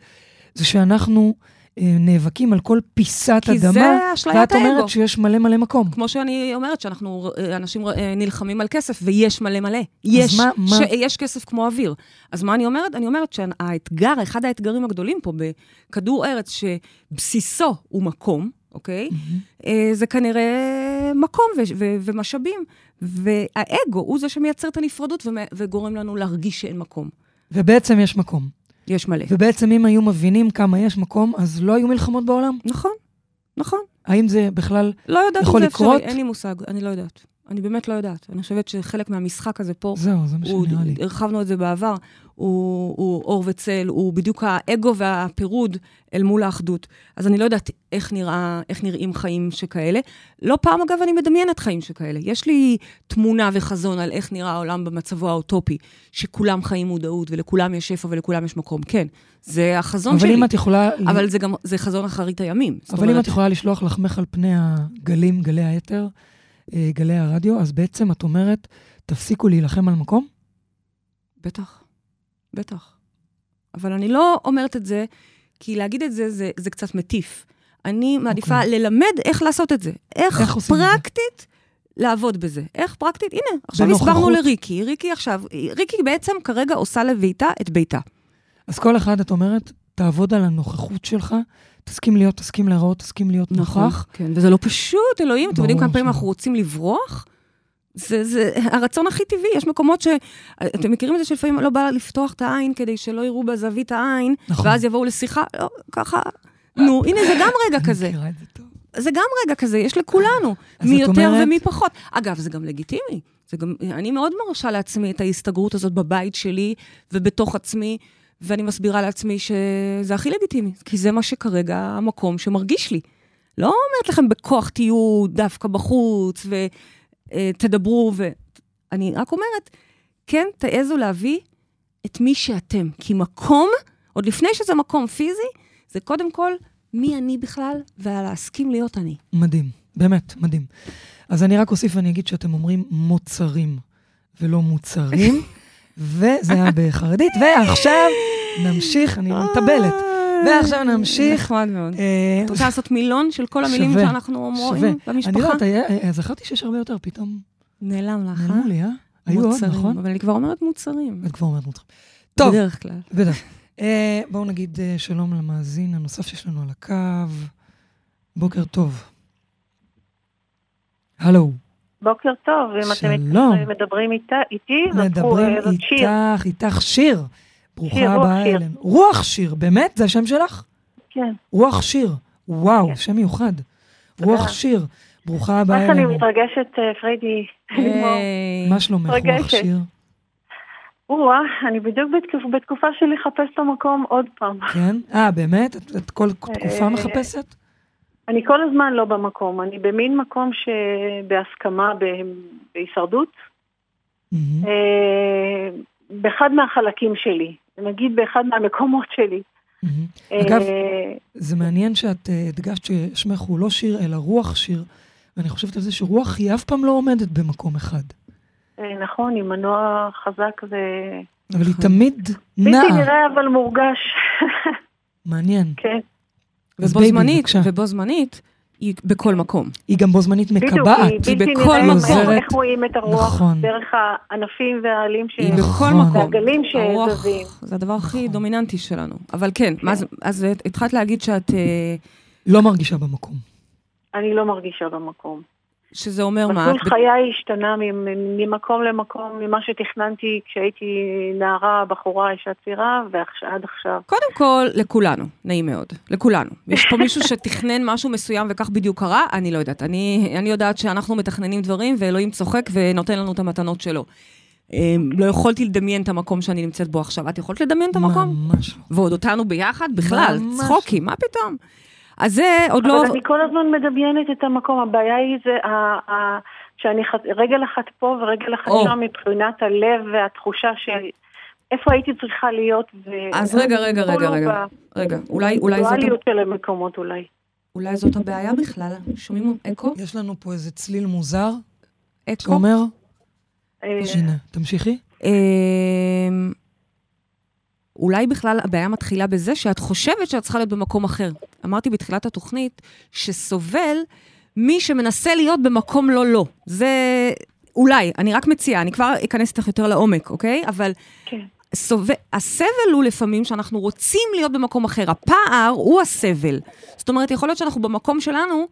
[SPEAKER 2] זה שאנחנו אה, נאבקים על כל פיסת
[SPEAKER 3] כי
[SPEAKER 2] אדמה,
[SPEAKER 3] זה אשליית
[SPEAKER 2] ואת אומרת
[SPEAKER 3] האגו.
[SPEAKER 2] שיש מלא מלא מקום.
[SPEAKER 3] כמו שאני אומרת, שאנחנו, אה, אנשים אה, נלחמים על כסף, ויש מלא מלא. יש,
[SPEAKER 2] מה- מה-
[SPEAKER 3] שיש כסף כמו אוויר. אז מה אני אומרת? אני אומרת שהאתגר, אחד האתגרים הגדולים פה בכדור ארץ, שבסיסו הוא מקום, אוקיי? אה, זה כנראה מקום ו- ו- ומשאבים. והאגו הוא זה שמייצר את הנפרדות וגורם לנו להרגיש שאין מקום.
[SPEAKER 2] ובעצם יש מקום.
[SPEAKER 3] יש מלא.
[SPEAKER 2] ובעצם אם היו מבינים כמה יש מקום, אז לא היו מלחמות בעולם.
[SPEAKER 3] נכון, נכון.
[SPEAKER 2] האם זה בכלל...
[SPEAKER 3] לא יודעת אם
[SPEAKER 2] יכול
[SPEAKER 3] זה
[SPEAKER 2] לקרות?
[SPEAKER 3] אפשרי, אין לי מושג, אני לא יודעת. אני באמת לא יודעת. אני חושבת שחלק מהמשחק הזה פה,
[SPEAKER 2] זהו, זה מה שנראה לי.
[SPEAKER 3] הרחבנו את זה בעבר, הוא, הוא אור וצל, הוא בדיוק האגו והפירוד אל מול האחדות. אז אני לא יודעת איך, נראה, איך נראים חיים שכאלה. לא פעם, אגב, אני מדמיינת חיים שכאלה. יש לי תמונה וחזון על איך נראה העולם במצבו האוטופי, שכולם חיים מודעות, ולכולם יש שפע ולכולם יש מקום. כן, זה החזון
[SPEAKER 2] אבל
[SPEAKER 3] שלי.
[SPEAKER 2] אם את יכולה...
[SPEAKER 3] אבל זה גם, זה חזון אחרית הימים.
[SPEAKER 2] אבל אם
[SPEAKER 3] אומרת,
[SPEAKER 2] את יכולה לשלוח לחמך על פני הגלים, גלי האתר, אה, גלי הרדיו, אז בעצם את אומרת, תפסיקו להילחם על מקום?
[SPEAKER 3] בטח, בטח. אבל אני לא אומרת את זה, כי להגיד את זה, זה, זה קצת מטיף. אני מעדיפה
[SPEAKER 2] אוקיי.
[SPEAKER 3] ללמד איך לעשות את זה. איך,
[SPEAKER 2] איך את זה?
[SPEAKER 3] פרקטית לעבוד בזה. איך פרקטית? הנה, עכשיו. הסברנו לריקי. ריקי עכשיו, ריקי בעצם כרגע עושה לביתה את ביתה.
[SPEAKER 2] אז כל אחד, את אומרת, תעבוד על הנוכחות שלך, תסכים להיות, תסכים להיראות, תסכים להיות נוכח.
[SPEAKER 3] כן, וזה לא פשוט, אלוהים. אתם יודעים כמה פעמים. אנחנו רוצים לברוח? זה, זה הרצון הכי טבעי, יש מקומות ש... אתם מכירים את זה שלפעמים לא בא לפתוח את העין כדי שלא יראו בזווית העין,
[SPEAKER 2] נכון.
[SPEAKER 3] ואז יבואו לשיחה, לא, ככה, נו, הנה, זה גם רגע כזה.
[SPEAKER 2] אני מכירה את זה טוב.
[SPEAKER 3] זה גם רגע כזה, יש לכולנו, מי יותר
[SPEAKER 2] אומרת-
[SPEAKER 3] ומי פחות. אגב, זה גם לגיטימי. זה גם, אני מאוד מרשה לעצמי את ההסתגרות הזאת בבית שלי ובתוך עצמי, ואני מסבירה לעצמי שזה הכי לגיטימי, כי זה מה שכרגע המקום שמרגיש לי. לא אומרת לכם בכוח תהיו דווקא בחוץ ותדברו, ו... אני רק אומרת, כן, תעזו להביא את מי שאתם. כי מקום, עוד לפני שזה מקום פיזי, זה קודם כל מי אני בכלל, ולהסכים להיות אני.
[SPEAKER 2] מדהים, באמת, מדהים. אז אני רק אוסיף ואני אגיד שאתם אומרים מוצרים ולא מוצרים, וזה היה בחרדית, ועכשיו נמשיך, אני מתבלת. ועכשיו נמשיך.
[SPEAKER 3] נחמד מאוד.
[SPEAKER 2] אה,
[SPEAKER 3] את רוצה לעשות מילון של כל המילים שאנחנו אומרים
[SPEAKER 2] שווה.
[SPEAKER 3] במשפחה?
[SPEAKER 2] אני לא יודעת, אה, זכרתי שיש הרבה יותר, פתאום
[SPEAKER 3] נעלם לך, אה?
[SPEAKER 2] נעלמו לי, אה? היו עוד, נכון?
[SPEAKER 3] אבל אני כבר אומרת מוצרים.
[SPEAKER 2] את כבר אומרת מוצרים. טוב,
[SPEAKER 3] בדרך כלל.
[SPEAKER 2] בטח. אה, בואו נגיד אה, שלום למאזין הנוסף שיש לנו על הקו. בוקר טוב. הלו,
[SPEAKER 4] בוקר טוב, אם
[SPEAKER 2] שלום.
[SPEAKER 4] אתם מדברים איתה- איתי,
[SPEAKER 2] מדברים
[SPEAKER 4] אה, זאת שיר.
[SPEAKER 2] איתך, איתך שיר. ברוכה
[SPEAKER 4] שיר,
[SPEAKER 2] הבאה
[SPEAKER 4] שיר.
[SPEAKER 2] אלינו. רוח שיר, באמת? זה השם שלך?
[SPEAKER 4] כן.
[SPEAKER 2] רוח שיר. וואו,
[SPEAKER 4] כן.
[SPEAKER 2] שם מיוחד.
[SPEAKER 4] תודה.
[SPEAKER 2] רוח שיר. ברוכה הבאה
[SPEAKER 4] איך אני. מתרגשת, אה, פריידי.
[SPEAKER 3] היי.
[SPEAKER 2] מה שלומך, רוח. שיר?
[SPEAKER 4] או-אה, אני בדיוק בתקופ- בתקופה של לחפש את המקום עוד פעם.
[SPEAKER 2] כן? אה, באמת? את- את כל תקופה
[SPEAKER 4] אה,
[SPEAKER 2] מחפשת?
[SPEAKER 4] אני כל הזמן לא במקום, אני במין מקום שבהסכמה, בהישרדות. אה, באחד מהחלקים שלי, נגיד באחד מהמקומות שלי.
[SPEAKER 2] מהמם. אגב,
[SPEAKER 4] אה,
[SPEAKER 2] זה מעניין שאת אה, הדגשת ששמך הוא לא שיר, אלא רוח שיר. ואני חושבת על זה שרוח היא אף פעם לא עומדת במקום אחד.
[SPEAKER 4] אה, נכון, עם מנוע חזק ו...
[SPEAKER 2] אבל היא תמיד
[SPEAKER 4] בלתי
[SPEAKER 2] נעה.
[SPEAKER 4] נראה אבל מורגש.
[SPEAKER 2] מעניין.
[SPEAKER 4] כן,
[SPEAKER 3] ובו
[SPEAKER 2] בייבי,
[SPEAKER 3] זמנית,
[SPEAKER 2] בבקשה.
[SPEAKER 3] ובו זמנית, היא בכל מקום.
[SPEAKER 2] היא גם בו זמנית
[SPEAKER 4] בדיוק,
[SPEAKER 2] מקבעת.
[SPEAKER 4] היא
[SPEAKER 3] היא
[SPEAKER 4] בלתי
[SPEAKER 3] בכל
[SPEAKER 4] נראה,
[SPEAKER 3] מקום.
[SPEAKER 4] איך- איך רואים את הרוח
[SPEAKER 2] נכון.
[SPEAKER 4] דרך הענפים והעלים ש...
[SPEAKER 3] היא
[SPEAKER 2] נכון.
[SPEAKER 3] בכל מקום.
[SPEAKER 4] והגלים
[SPEAKER 3] הרוח
[SPEAKER 4] שזזים.
[SPEAKER 3] זה הדבר הכי
[SPEAKER 2] נכון.
[SPEAKER 3] דומיננטי שלנו. אבל כן, מה זה- אז התחלת להגיד שאת... אה,
[SPEAKER 2] לא מרגישה במקום.
[SPEAKER 4] אני לא מרגישה במקום.
[SPEAKER 3] שזה אומר מה?
[SPEAKER 4] מסלול חיי השתנה ממ- ממקום למקום, ממה שתכננתי כשהייתי נערה, בחורה, אישה צעירה, ועד עכשיו.
[SPEAKER 3] קודם כל, לכולנו, נעים מאוד, לכולנו. יש פה מישהו שתכנן משהו מסוים וכך בדיוק קרה? אני לא יודעת. אני, אני יודעת שאנחנו מתכננים דברים ואלוהים צוחק ונותן לנו את המתנות שלו. אמ, לא יכולתי לדמיין את המקום שאני נמצאת בו עכשיו. את יכולת לדמיין את המקום?
[SPEAKER 2] ממש לא.
[SPEAKER 3] ועוד אותנו ביחד? בכלל,
[SPEAKER 2] ממש.
[SPEAKER 3] צחוקים, מה פתאום? אז זה עוד לא...
[SPEAKER 4] אבל אני כל הזמן מדמיינת את המקום, הבעיה היא זה ה- ה- שאני ח- רגל אחת פה ורגל אחת. שם מבחינת הלב והתחושה של איפה הייתי צריכה להיות. ו-
[SPEAKER 3] אז רגע, רגע, רגע, רגע. רגע, אולי, אולי, זאת,
[SPEAKER 4] באינדיבידואליות של המקומות אולי.
[SPEAKER 3] אולי זאת הבעיה בכלל. שומעים אקו?
[SPEAKER 2] יש לנו פה איזה צליל מוזר,
[SPEAKER 3] אקו?
[SPEAKER 2] שאומר,
[SPEAKER 4] אה,
[SPEAKER 2] הנה, תמשיכי.
[SPEAKER 3] אולי בכלל הבעיה מתחילה בזה שאת חושבת שאת צריכה להיות במקום אחר. אמרתי בתחילת התוכנית שסובל מי שמנסה להיות במקום לא לא. זה אולי, אני רק מציעה, אני כבר אכנס איתך יותר לעומק, אוקיי? אבל
[SPEAKER 4] כן.
[SPEAKER 3] סובל, הסבל הוא לפעמים שאנחנו רוצים להיות במקום אחר. הפער הוא הסבל. זאת אומרת, יכול להיות שאנחנו במקום שלנו,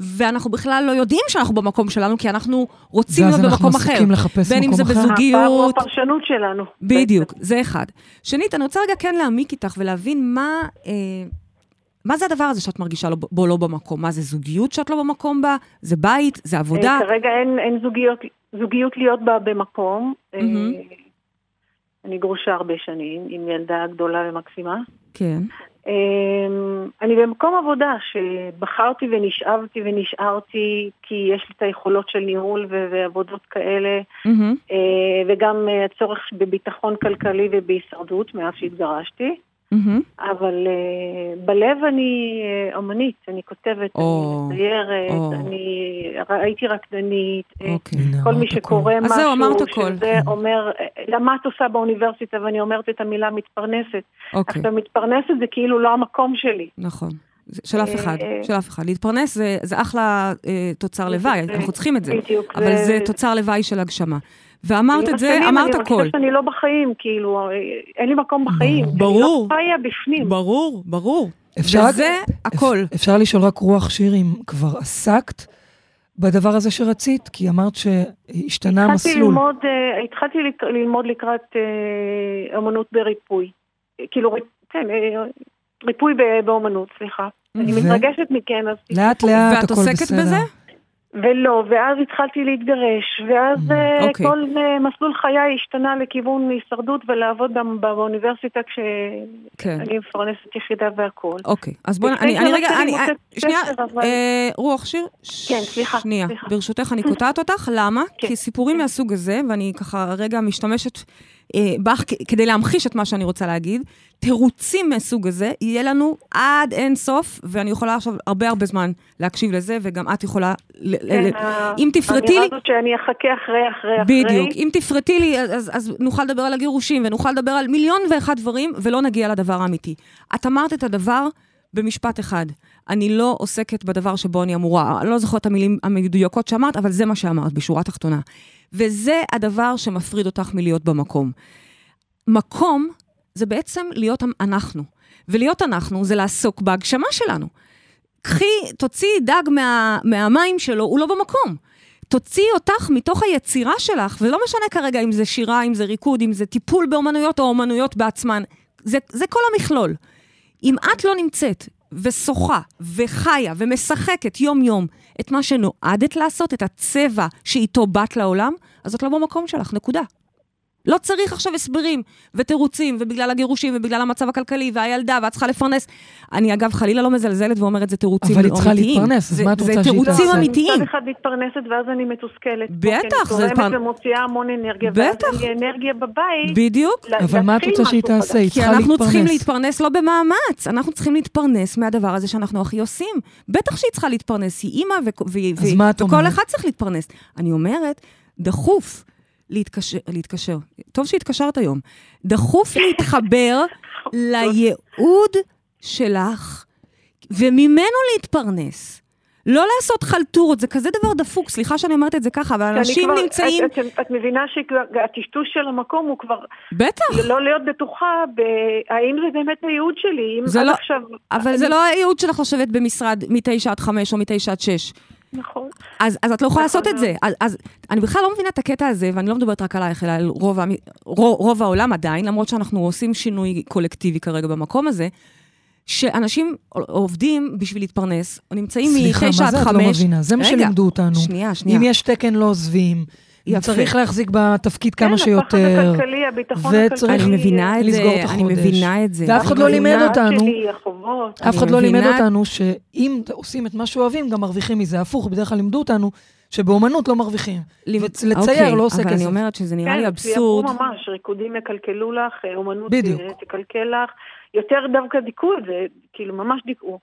[SPEAKER 3] ואנחנו בכלל לא יודעים שאנחנו במקום שלנו, כי אנחנו רוצים
[SPEAKER 2] ואז
[SPEAKER 3] להיות
[SPEAKER 2] אנחנו
[SPEAKER 3] במקום אחר.
[SPEAKER 2] עסוקים לחפש
[SPEAKER 3] בין אם
[SPEAKER 2] מקום
[SPEAKER 3] זה
[SPEAKER 2] אחר.
[SPEAKER 3] בזוגיות,
[SPEAKER 4] הפער הוא הפרשנות שלנו.
[SPEAKER 3] בדיוק, זה אחד. שנית, אני רוצה רגע כן להעמיק איתך ולהבין מה, אה, מה זה הדבר הזה שאת מרגישה לא, בו לא במקום? מה זה זוגיות שאת לא במקום בה? זה בית? זה עבודה?
[SPEAKER 4] אה, כרגע אין, אין זוגיות, זוגיות להיות בה במקום. אה,
[SPEAKER 3] מהמם.
[SPEAKER 4] אני גרושה הרבה שנים, עם ילדה גדולה ומקסימה.
[SPEAKER 3] כן.
[SPEAKER 4] אה, אני במקום עבודה שבחרתי ונשאבתי ונשארתי כי יש לי את היכולות של ניהול ו- ועבודות כאלה. אה, וגם אה, הצורך בביטחון כלכלי ובהישרדות מאז שהתגרשתי.
[SPEAKER 3] מהמם.
[SPEAKER 4] אבל uh, בלב אני uh, אמנית, אני כותבת,
[SPEAKER 3] או,
[SPEAKER 4] אני מציירת,
[SPEAKER 3] או.
[SPEAKER 4] אני הייתי רקדנית. אה,
[SPEAKER 3] אוקיי.
[SPEAKER 4] כל מי שקורא
[SPEAKER 3] אז
[SPEAKER 4] משהו,
[SPEAKER 3] זהו, אמרת הכל.
[SPEAKER 4] שזה אומר, אה, למה את עושה באוניברסיטה, ואני אומרת את המילה מתפרנסת.
[SPEAKER 3] אוקיי,
[SPEAKER 4] עכשיו, מתפרנסת זה כאילו לא המקום שלי.
[SPEAKER 3] נכון. של אף אחד, של אף אחד. להתפרנס זה, זה אחלה אה, תוצר לוואי, אנחנו צריכים את זה.
[SPEAKER 4] בדיוק.
[SPEAKER 3] אבל זה תוצר לוואי של הגשמה. ואמרת את זה, אמרת
[SPEAKER 4] אני
[SPEAKER 3] הכל.
[SPEAKER 4] מרגישה שאני לא בחיים, כאילו, אין לי מקום בחיים.
[SPEAKER 3] ברור.
[SPEAKER 4] אני לא חיה בפנים.
[SPEAKER 3] ברור, ברור.
[SPEAKER 2] אפשר-
[SPEAKER 3] וזה הכל.
[SPEAKER 2] אפ- אפשר לשאול רק רוח שיר אם כבר עסקת בדבר הזה שרצית? כי אמרת שהשתנה
[SPEAKER 4] התחלתי
[SPEAKER 2] המסלול.
[SPEAKER 4] ללמוד, אה, התחלתי לק- ללמוד לקראת אה, אמנות בריפוי. כאילו, כן, אה, ריפוי ב- באמנות, סליחה. אני מתרגשת מכן, אז...
[SPEAKER 2] לאט לאט,
[SPEAKER 3] ואת
[SPEAKER 2] הכל
[SPEAKER 3] עוסקת
[SPEAKER 2] בסדר.
[SPEAKER 3] בזה?
[SPEAKER 4] ולא, ואז התחלתי להתגרש, ואז אה,
[SPEAKER 3] אוקיי.
[SPEAKER 4] כל אה, מסלול חיי השתנה לכיוון הישרדות ולעבוד גם באוניברסיטה
[SPEAKER 3] כן.
[SPEAKER 4] כשאני מפרנסת יחידה והכול.
[SPEAKER 3] אוקיי, אז בואי, אני, אני רגע, אני,
[SPEAKER 4] מוצאת
[SPEAKER 3] שנייה,
[SPEAKER 4] אבל-
[SPEAKER 3] אה, רוח שיר,
[SPEAKER 4] כן, סליחה,
[SPEAKER 3] שנייה,
[SPEAKER 4] סליחה.
[SPEAKER 3] ברשותך אני קוטעת אותך, למה?
[SPEAKER 4] כן.
[SPEAKER 3] כי סיפורים מהסוג הזה, ואני ככה רגע משתמשת אה, בך כדי להמחיש את מה שאני רוצה להגיד, תירוצים מהסוג הזה, יהיה לנו עד אין סוף, ואני יכולה עכשיו הרבה הרבה זמן להקשיב לזה, וגם את יכולה...
[SPEAKER 4] כן,
[SPEAKER 3] ל- אם תפרטי לי...
[SPEAKER 4] האמירה הזאת שאני אחכה אחרי, אחרי, אחרי.
[SPEAKER 3] בדיוק. אם תפרטי לי, אז, אז, נוכל לדבר על הגירושים, ונוכל לדבר על מיליון ואחד דברים, ולא נגיע לדבר האמיתי. את אמרת את הדבר במשפט אחד. אני לא עוסקת בדבר שבו אני אמורה. אני לא זוכרת את המילים המדויקות שאמרת, אבל זה מה שאמרת, בשורה תחתונה. וזה הדבר שמפריד אותך מלהיות במקום. מקום זה בעצם להיות אנחנו. ולהיות אנחנו זה לעסוק בהגשמה שלנו. קחי, תוציאי דג מה, מהמים שלו, הוא לא במקום. תוציאי אותך מתוך היצירה שלך, ולא משנה כרגע אם זה שירה, אם זה ריקוד, אם זה טיפול באומנויות או אומנויות בעצמן, זה, זה כל המכלול. אם את לא נמצאת ושוחה וחיה ומשחקת יום-יום את מה שנועדת לעשות, את הצבע שאיתו באת לעולם, אז את לא במקום שלך, נקודה. לא צריך עכשיו הסברים ותירוצים, ובגלל הגירושים, ובגלל המצב הכלכלי, והילדה, ואת צריכה לפרנס. אני אגב חלילה לא מזלזלת ואומרת, זה תירוצים
[SPEAKER 2] אבל היא צריכה
[SPEAKER 3] אמיתיים.
[SPEAKER 2] להתפרנס, אז
[SPEAKER 3] זה-
[SPEAKER 2] מה את רוצה
[SPEAKER 3] זה
[SPEAKER 2] שהיא
[SPEAKER 3] תירוצים
[SPEAKER 2] תעשה?
[SPEAKER 3] אמיתיים.
[SPEAKER 4] מצד אחד מתפרנסת ואז אני מתוסכלת.
[SPEAKER 3] בטח,
[SPEAKER 4] זה
[SPEAKER 3] זה
[SPEAKER 4] תורמת
[SPEAKER 3] פעם-
[SPEAKER 4] ומוציאה המון אנרגיה.
[SPEAKER 3] בטח.
[SPEAKER 4] ואז אין לי אנרגיה בבית.
[SPEAKER 3] בדיוק.
[SPEAKER 2] אבל מה את רוצה שהיא תעשה? היא
[SPEAKER 4] חדש.
[SPEAKER 3] כי
[SPEAKER 2] צריכה
[SPEAKER 3] אנחנו צריכים
[SPEAKER 2] להתפרנס.
[SPEAKER 3] להתפרנס לא במאמץ, אנחנו צריכים להתפרנס מהדבר הזה שאנחנו הכי עושים. בטח שהיא צריכה להתפרנס, היא אימא, וכל? אחד צריך להתפרנס. אני אומרת, דחוף להתקשר, להתקשר. טוב שהתקשרת היום. דחוף להתחבר לייעוד שלך, וממנו להתפרנס. לא לעשות חלטורות, זה כזה דבר דפוק, סליחה שאני אומרת את זה ככה, אבל אנשים
[SPEAKER 4] כבר-
[SPEAKER 3] נמצאים...
[SPEAKER 4] את, את, את מבינה שהטשטוש של המקום הוא כבר
[SPEAKER 3] בטח.
[SPEAKER 4] לא להיות בטוחה בהאם זה באמת הייעוד שלי. אם
[SPEAKER 3] זה
[SPEAKER 4] עד
[SPEAKER 3] לא-
[SPEAKER 4] עכשיו...
[SPEAKER 3] אבל זה לא הייעוד שלך לשבת במשרד מ-9 עד 5 או מ-9 עד 6.
[SPEAKER 4] נכון.
[SPEAKER 3] אז, אז את לא יכולה
[SPEAKER 4] נכון
[SPEAKER 3] לעשות את זה. אז, אז אני בכלל לא מבינה את הקטע הזה, ואני לא מדברת רק עלייך, אלא על רוב, רוב, רוב העולם עדיין, למרות שאנחנו עושים שינוי קולקטיבי כרגע במקום הזה, שאנשים עובדים בשביל להתפרנס, נמצאים
[SPEAKER 2] סליחה,
[SPEAKER 3] מ-9
[SPEAKER 2] מה
[SPEAKER 3] עד
[SPEAKER 2] זה
[SPEAKER 3] 5.
[SPEAKER 2] את לא מבינה? זה מה שלימדו אותנו.
[SPEAKER 3] שנייה, שנייה.
[SPEAKER 2] אם יש תקן לא עוזבים,
[SPEAKER 3] יפה.
[SPEAKER 2] צריך להחזיק בתפקיד כמה
[SPEAKER 4] כן,
[SPEAKER 2] שיותר.
[SPEAKER 4] הפחד הכלכלי, הביטחון
[SPEAKER 2] וצריך-
[SPEAKER 4] הכלכלי.
[SPEAKER 3] אני מבינה את זה, אני. מבינה את זה.
[SPEAKER 2] ואף אחד לא לימד אותנו. אף אחד לא לימד אותנו שאם עושים את מה שאוהבים, גם מרוויחים מזה. הפוך, בדרך כלל לימדו אותנו שבאומנות לא מרוויחים. לצייר
[SPEAKER 3] אוקיי,
[SPEAKER 2] לא עושה
[SPEAKER 3] אבל אני
[SPEAKER 2] כסף.
[SPEAKER 3] אומרת שזה נראה לי
[SPEAKER 4] כן,
[SPEAKER 3] אבסורד.
[SPEAKER 4] ציירו ממש, ריקודים יקלקלו לך, אה, אומנות
[SPEAKER 2] בדיוק.
[SPEAKER 4] אה, תקלקל לך. יותר דווקא דיכאו את זה, כאילו ממש דיכאו.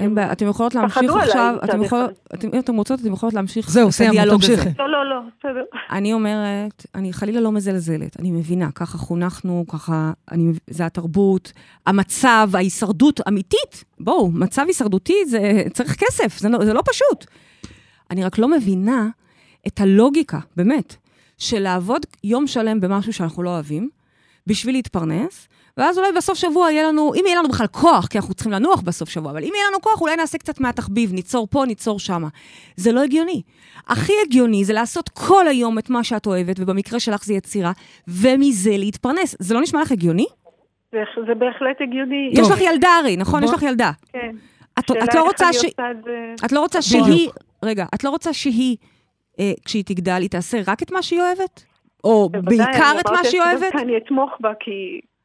[SPEAKER 3] אין בעיה, אתם יכולות להמשיך עכשיו, אתם יכולות. אתם- אם אתם רוצות, אתם יכולות להמשיך
[SPEAKER 2] זהו,
[SPEAKER 3] את
[SPEAKER 2] סיימנו,
[SPEAKER 3] הדיאלוג הזה.
[SPEAKER 2] תמשיכי.
[SPEAKER 4] לא, לא, לא, בסדר.
[SPEAKER 3] אני אומרת, אני חלילה לא מזלזלת, אני מבינה, ככה חונכנו, ככה, אני, זה התרבות, המצב, ההישרדות אמיתית. בואו, מצב הישרדותי זה צריך כסף, זה לא, זה לא פשוט. אני רק לא מבינה את הלוגיקה, באמת, של לעבוד יום שלם במשהו שאנחנו לא אוהבים, בשביל להתפרנס, ואז אולי בסוף שבוע יהיה לנו, אם יהיה לנו בכלל כוח, כי אנחנו צריכים לנוח בסוף שבוע, אבל אם יהיה לנו כוח, אולי נעשה קצת מהתחביב, ניצור פה, ניצור שמה. זה לא הגיוני. הכי הגיוני זה לעשות כל היום את מה שאת אוהבת, ובמקרה שלך זה יצירה, ומזה להתפרנס. זה לא נשמע לך הגיוני?
[SPEAKER 4] זה- זה בהחלט הגיוני.
[SPEAKER 3] יש לך ילדה הרי, נכון?
[SPEAKER 2] בוא-
[SPEAKER 3] יש לך ילדה.
[SPEAKER 4] כן.
[SPEAKER 3] את, את לא רוצה ש...
[SPEAKER 4] זה-
[SPEAKER 3] את לא רוצה. שהיא... רגע, את לא רוצה שהיא, אה, כשהיא תגדל, היא תעשה רק את מה שהיא אוהבת? או בעיקר את מה שהיא אוהבת?
[SPEAKER 4] אני אתמוך בה, כי...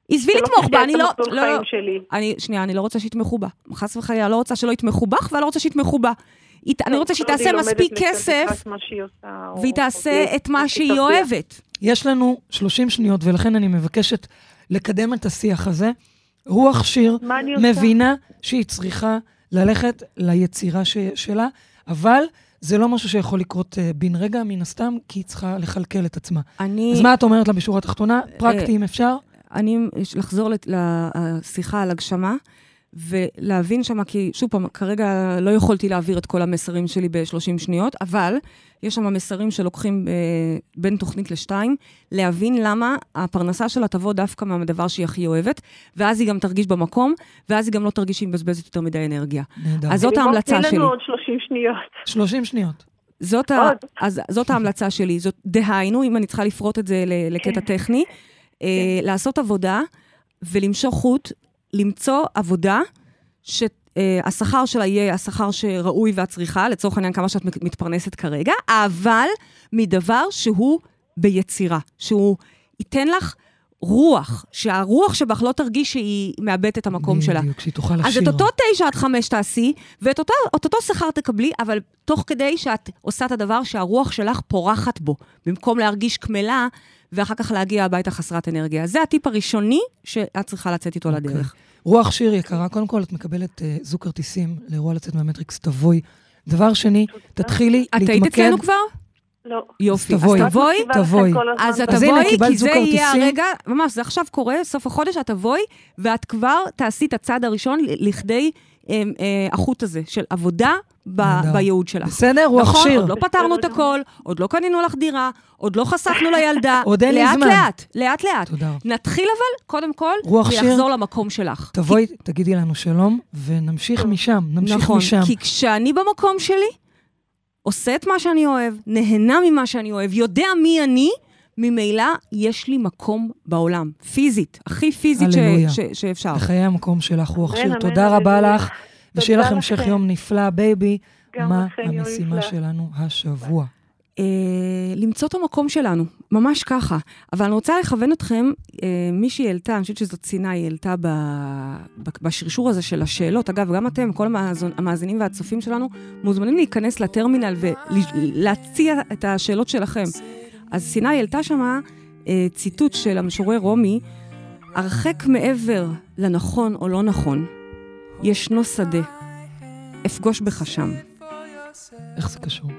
[SPEAKER 3] עזבי
[SPEAKER 4] שלא
[SPEAKER 3] לתמוך בה, אני לא... לא,
[SPEAKER 4] חיים
[SPEAKER 3] לא.
[SPEAKER 4] שלי.
[SPEAKER 3] אני, שנייה, אני לא רוצה שיתמכו בה. חס וחלילה, לא רוצה שלא יתמכו בך, ואני לא רוצה שיתמכו בה. אני רוצה שהיא תעשה מספיק כסף, והיא תעשה
[SPEAKER 4] תהיה-
[SPEAKER 3] את מה שהיא. אוהבת.
[SPEAKER 2] יש לנו 30 שניות, ולכן אני מבקשת לקדם את השיח הזה. רוח שיר? מבינה שהיא צריכה ללכת ליצירה ש... שלה, אבל זה לא משהו שיכול לקרות uh, בן רגע, מן הסתם, כי היא צריכה לכלכל את עצמה.
[SPEAKER 3] אני...
[SPEAKER 2] אז מה את אומרת לה בשורה התחתונה? פרקטי, אם אפשר?
[SPEAKER 3] אני, יש לחזור לשיחה על הגשמה, ולהבין שמה, כי שוב פעם, כרגע לא יכולתי להעביר את כל המסרים שלי ב-30 שניות, אבל יש שם מסרים שלוקחים אה, בין תוכנית לשתיים, להבין למה הפרנסה שלה תבוא דווקא מהדבר שהיא הכי אוהבת, ואז היא גם תרגיש במקום, ואז היא גם לא תרגיש שהיא מבזבזת יותר מדי אנרגיה.
[SPEAKER 2] נהדר.
[SPEAKER 3] אז זאת
[SPEAKER 4] לימור,
[SPEAKER 3] ההמלצה שלי.
[SPEAKER 4] לנו עוד 30 שניות.
[SPEAKER 2] 30 שניות.
[SPEAKER 3] זאת, ה... אז, זאת ההמלצה שלי. זאת, דהיינו, אם אני צריכה לפרוט את זה לקטע טכני, אה, לעשות עבודה ולמשוך חוט, למצוא עבודה שהשכר שלה יהיה השכר שראוי ואת צריכה, לצורך העניין כמה שאת מת- מתפרנסת כרגע, אבל מדבר שהוא ביצירה, שהוא ייתן לך רוח, שהרוח שבך לא תרגיש שהיא מאבדת את המקום שלה.
[SPEAKER 2] בדיוק, שהיא תוכל
[SPEAKER 3] אז
[SPEAKER 2] לשיר.
[SPEAKER 3] את אותו תשע עד חמש תעשי, ואת אותה, את אותו שכר תקבלי, אבל תוך כדי שאת עושה את הדבר שהרוח שלך פורחת בו. במקום להרגיש קמלה ואחר כך להגיע הביתה חסרת אנרגיה. זה הטיפ הראשוני שאת צריכה לצאת איתו
[SPEAKER 2] אוקיי.
[SPEAKER 3] לדרך.
[SPEAKER 2] רוח שיר יקרה, קודם כל את מקבלת אה, זוג כרטיסים לאירוע לצאת מהמטריקס, תבואי. דבר שני, תתחילי
[SPEAKER 3] את היית
[SPEAKER 2] להתמקד.
[SPEAKER 3] אצלנו כבר?
[SPEAKER 4] לא.
[SPEAKER 3] יופי.
[SPEAKER 2] אז תבואי.
[SPEAKER 3] אז תבואי. אז את תבואי, כי זה יהיה. הרגע, ממש, זה עכשיו קורה, סוף החודש, את תבואי, ואת כבר תעשי את הצעד הראשון לכדי אה, אה, החוט הזה של עבודה ב-. בייעוד שלך.
[SPEAKER 2] בסדר? רוח
[SPEAKER 3] נכון,
[SPEAKER 2] שיר.
[SPEAKER 3] עוד לא פתרנו את הכל, עוד לא קנינו לך דירה, עוד לא חסכנו לילדה.
[SPEAKER 2] עוד אין לי זמן.
[SPEAKER 3] לאט, לאט לאט.
[SPEAKER 2] תודה.
[SPEAKER 3] נתחיל אבל, קודם כל,
[SPEAKER 2] רוח שיר.
[SPEAKER 3] ויחזור למקום שלך.
[SPEAKER 2] תבואי, תגידי לנו שלום, ונמשיך משם, נמשיך
[SPEAKER 3] נכון,
[SPEAKER 2] משם.
[SPEAKER 3] כי כשאני במקום שלי, עושה את מה שאני אוהב, נהנה ממה שאני אוהב, יודע מי אני, ממילא יש לי מקום בעולם, פיזית, הכי פיזית ש-
[SPEAKER 2] הללויה.
[SPEAKER 3] ש- שאפשר.
[SPEAKER 2] בחיי המקום שלך, רוח שיר. תודה רבה. לך, ושיהיה לך המשך. יום נפלא, baby.
[SPEAKER 4] גם
[SPEAKER 2] מה המשימה
[SPEAKER 4] נפלא.
[SPEAKER 2] שלנו השבוע?
[SPEAKER 3] אה, למצוא את המקום שלנו, ממש ככה. אבל אני רוצה לכוון אתכם, אה, מישהי העלתה, אני חושבת שזאת צינה, היא העלתה ב, ב, בשרשור הזה של השאלות. אגב, גם אתם, כל המאזון, המאזינים והצופים שלנו, מוזמנים להיכנס לטרמינל ולהציע את השאלות שלכם. אז סיני העלתה שמה אה, ציטוט של המשורר רומי, הרחק מעבר לנכון או לא נכון, ישנו שדה. אפגוש בך שם.
[SPEAKER 2] איך זה קשור?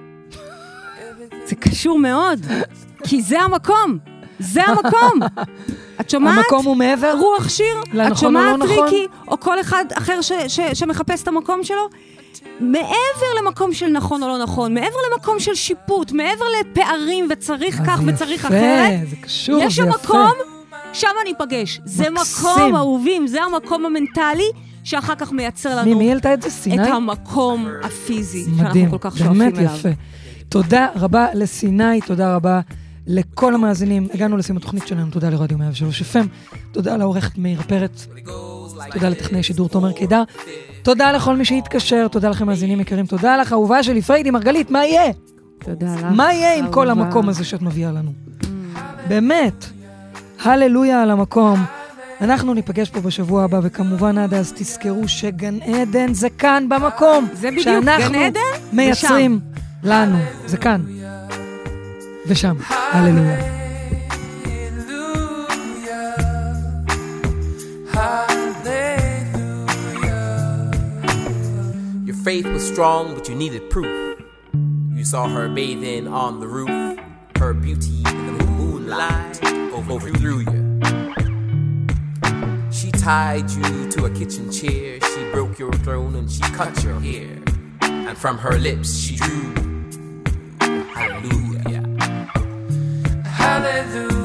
[SPEAKER 3] זה קשור מאוד, כי זה המקום. זה המקום. את שומעת?
[SPEAKER 2] המקום הוא מעבר?
[SPEAKER 3] רוח שיר?
[SPEAKER 2] לנכון
[SPEAKER 3] את שומעת
[SPEAKER 2] או לא נכון?
[SPEAKER 3] ריקי, או כל אחד אחר ש- ש- שמחפש את המקום שלו? מעבר למקום של נכון או לא נכון, מעבר למקום של שיפוט, מעבר לפערים וצריך כך
[SPEAKER 2] אז
[SPEAKER 3] וצריך
[SPEAKER 2] יפה,
[SPEAKER 3] אחרת,
[SPEAKER 2] זה קשור,
[SPEAKER 3] יש
[SPEAKER 2] זה
[SPEAKER 3] שם
[SPEAKER 2] יפה.
[SPEAKER 3] מקום, שם אני אפגש. זה. מקום, אהובים, זה המקום המנטלי, שאחר כך מייצר
[SPEAKER 2] מי,
[SPEAKER 3] לנו
[SPEAKER 2] מי העלתה את זה?
[SPEAKER 3] את
[SPEAKER 2] סיני?
[SPEAKER 3] המקום הפיזי,
[SPEAKER 2] מדהים,
[SPEAKER 3] שאנחנו כל כך שואפים
[SPEAKER 2] באמת
[SPEAKER 3] אליו.
[SPEAKER 2] יפה. תודה רבה לסיני, תודה רבה לכל המאזינים. הגענו לסיום התוכנית שלנו, תודה לרדיו 103 FM, תודה לעורכת מאיר פרץ, תודה לטכנאי שידור תומר קידר, תודה לכל מי שהתקשר, תודה לכם מאזינים יקרים, תודה לך, אהובה שלי, פריידי מרגלית, מה יהיה?
[SPEAKER 3] תודה לך.
[SPEAKER 2] מה יהיה עם כל. המקום הזה שאת מביאה לנו? באמת, הללויה על המקום. אנחנו ניפגש פה בשבוע הבא, וכמובן עד אז תזכרו שגן עדן זה כאן במקום.
[SPEAKER 3] זה בדיוק,
[SPEAKER 2] שאנחנו
[SPEAKER 3] גן עדן
[SPEAKER 2] מייצרים לנו, זה כאן. ושם, הללויה.
[SPEAKER 6] Your faith was strong, but you needed proof. You saw her bathing on the roof, her beauty in the moonlight overthrew you. She tied you to a kitchen chair, she broke your throne and she cut your hair. And from her lips she drew Hallelujah. Hallelujah.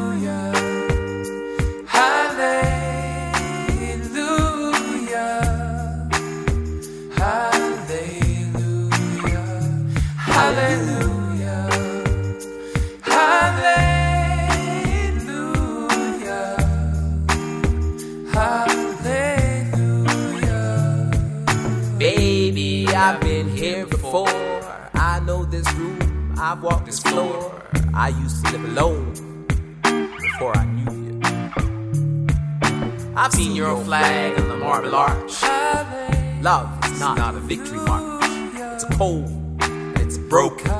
[SPEAKER 6] Before. I know this room, I've walked this floor. I used to live alone before I knew you. I've seen your flag on the marble arch. Love is not a victory march. It's a cold and it's broken.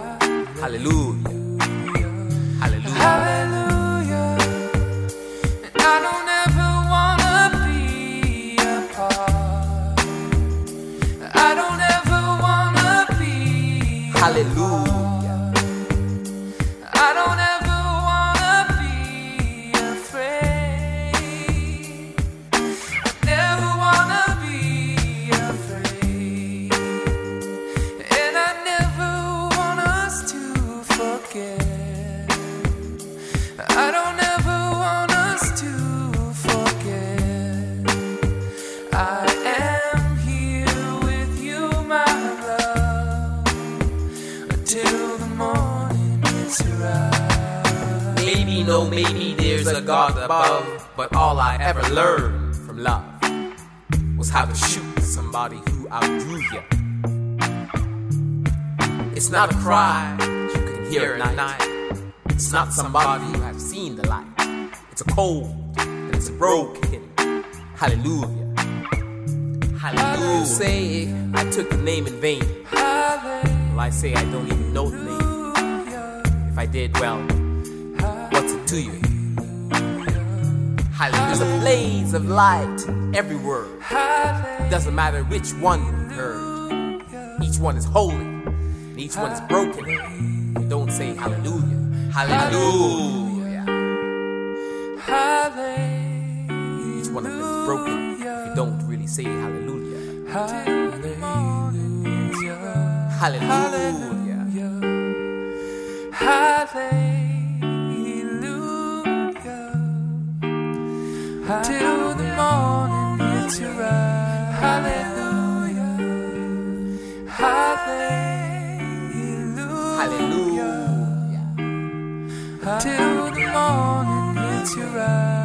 [SPEAKER 6] Hallelujah. Hallelujah. God above, but all I ever learned from love was how to shoot somebody who outdrew you. It's not a cry you can hear at night. It's not somebody who has seen the light. It's a cold and it's broken. Hallelujah. Hallelujah. You say I took the name in vain. Well, I say I don't even know the name. If I did, well, what's it to you?
[SPEAKER 7] Hallelujah. There's a blaze of light everywhere. Doesn't matter which one you heard. Each one is holy, and each one is broken. You don't say hallelujah. Hallelujah. Each one of them is broken. You don't really say hallelujah. Hallelujah.
[SPEAKER 6] Till Hallelujah. Till the morning hits your eyes.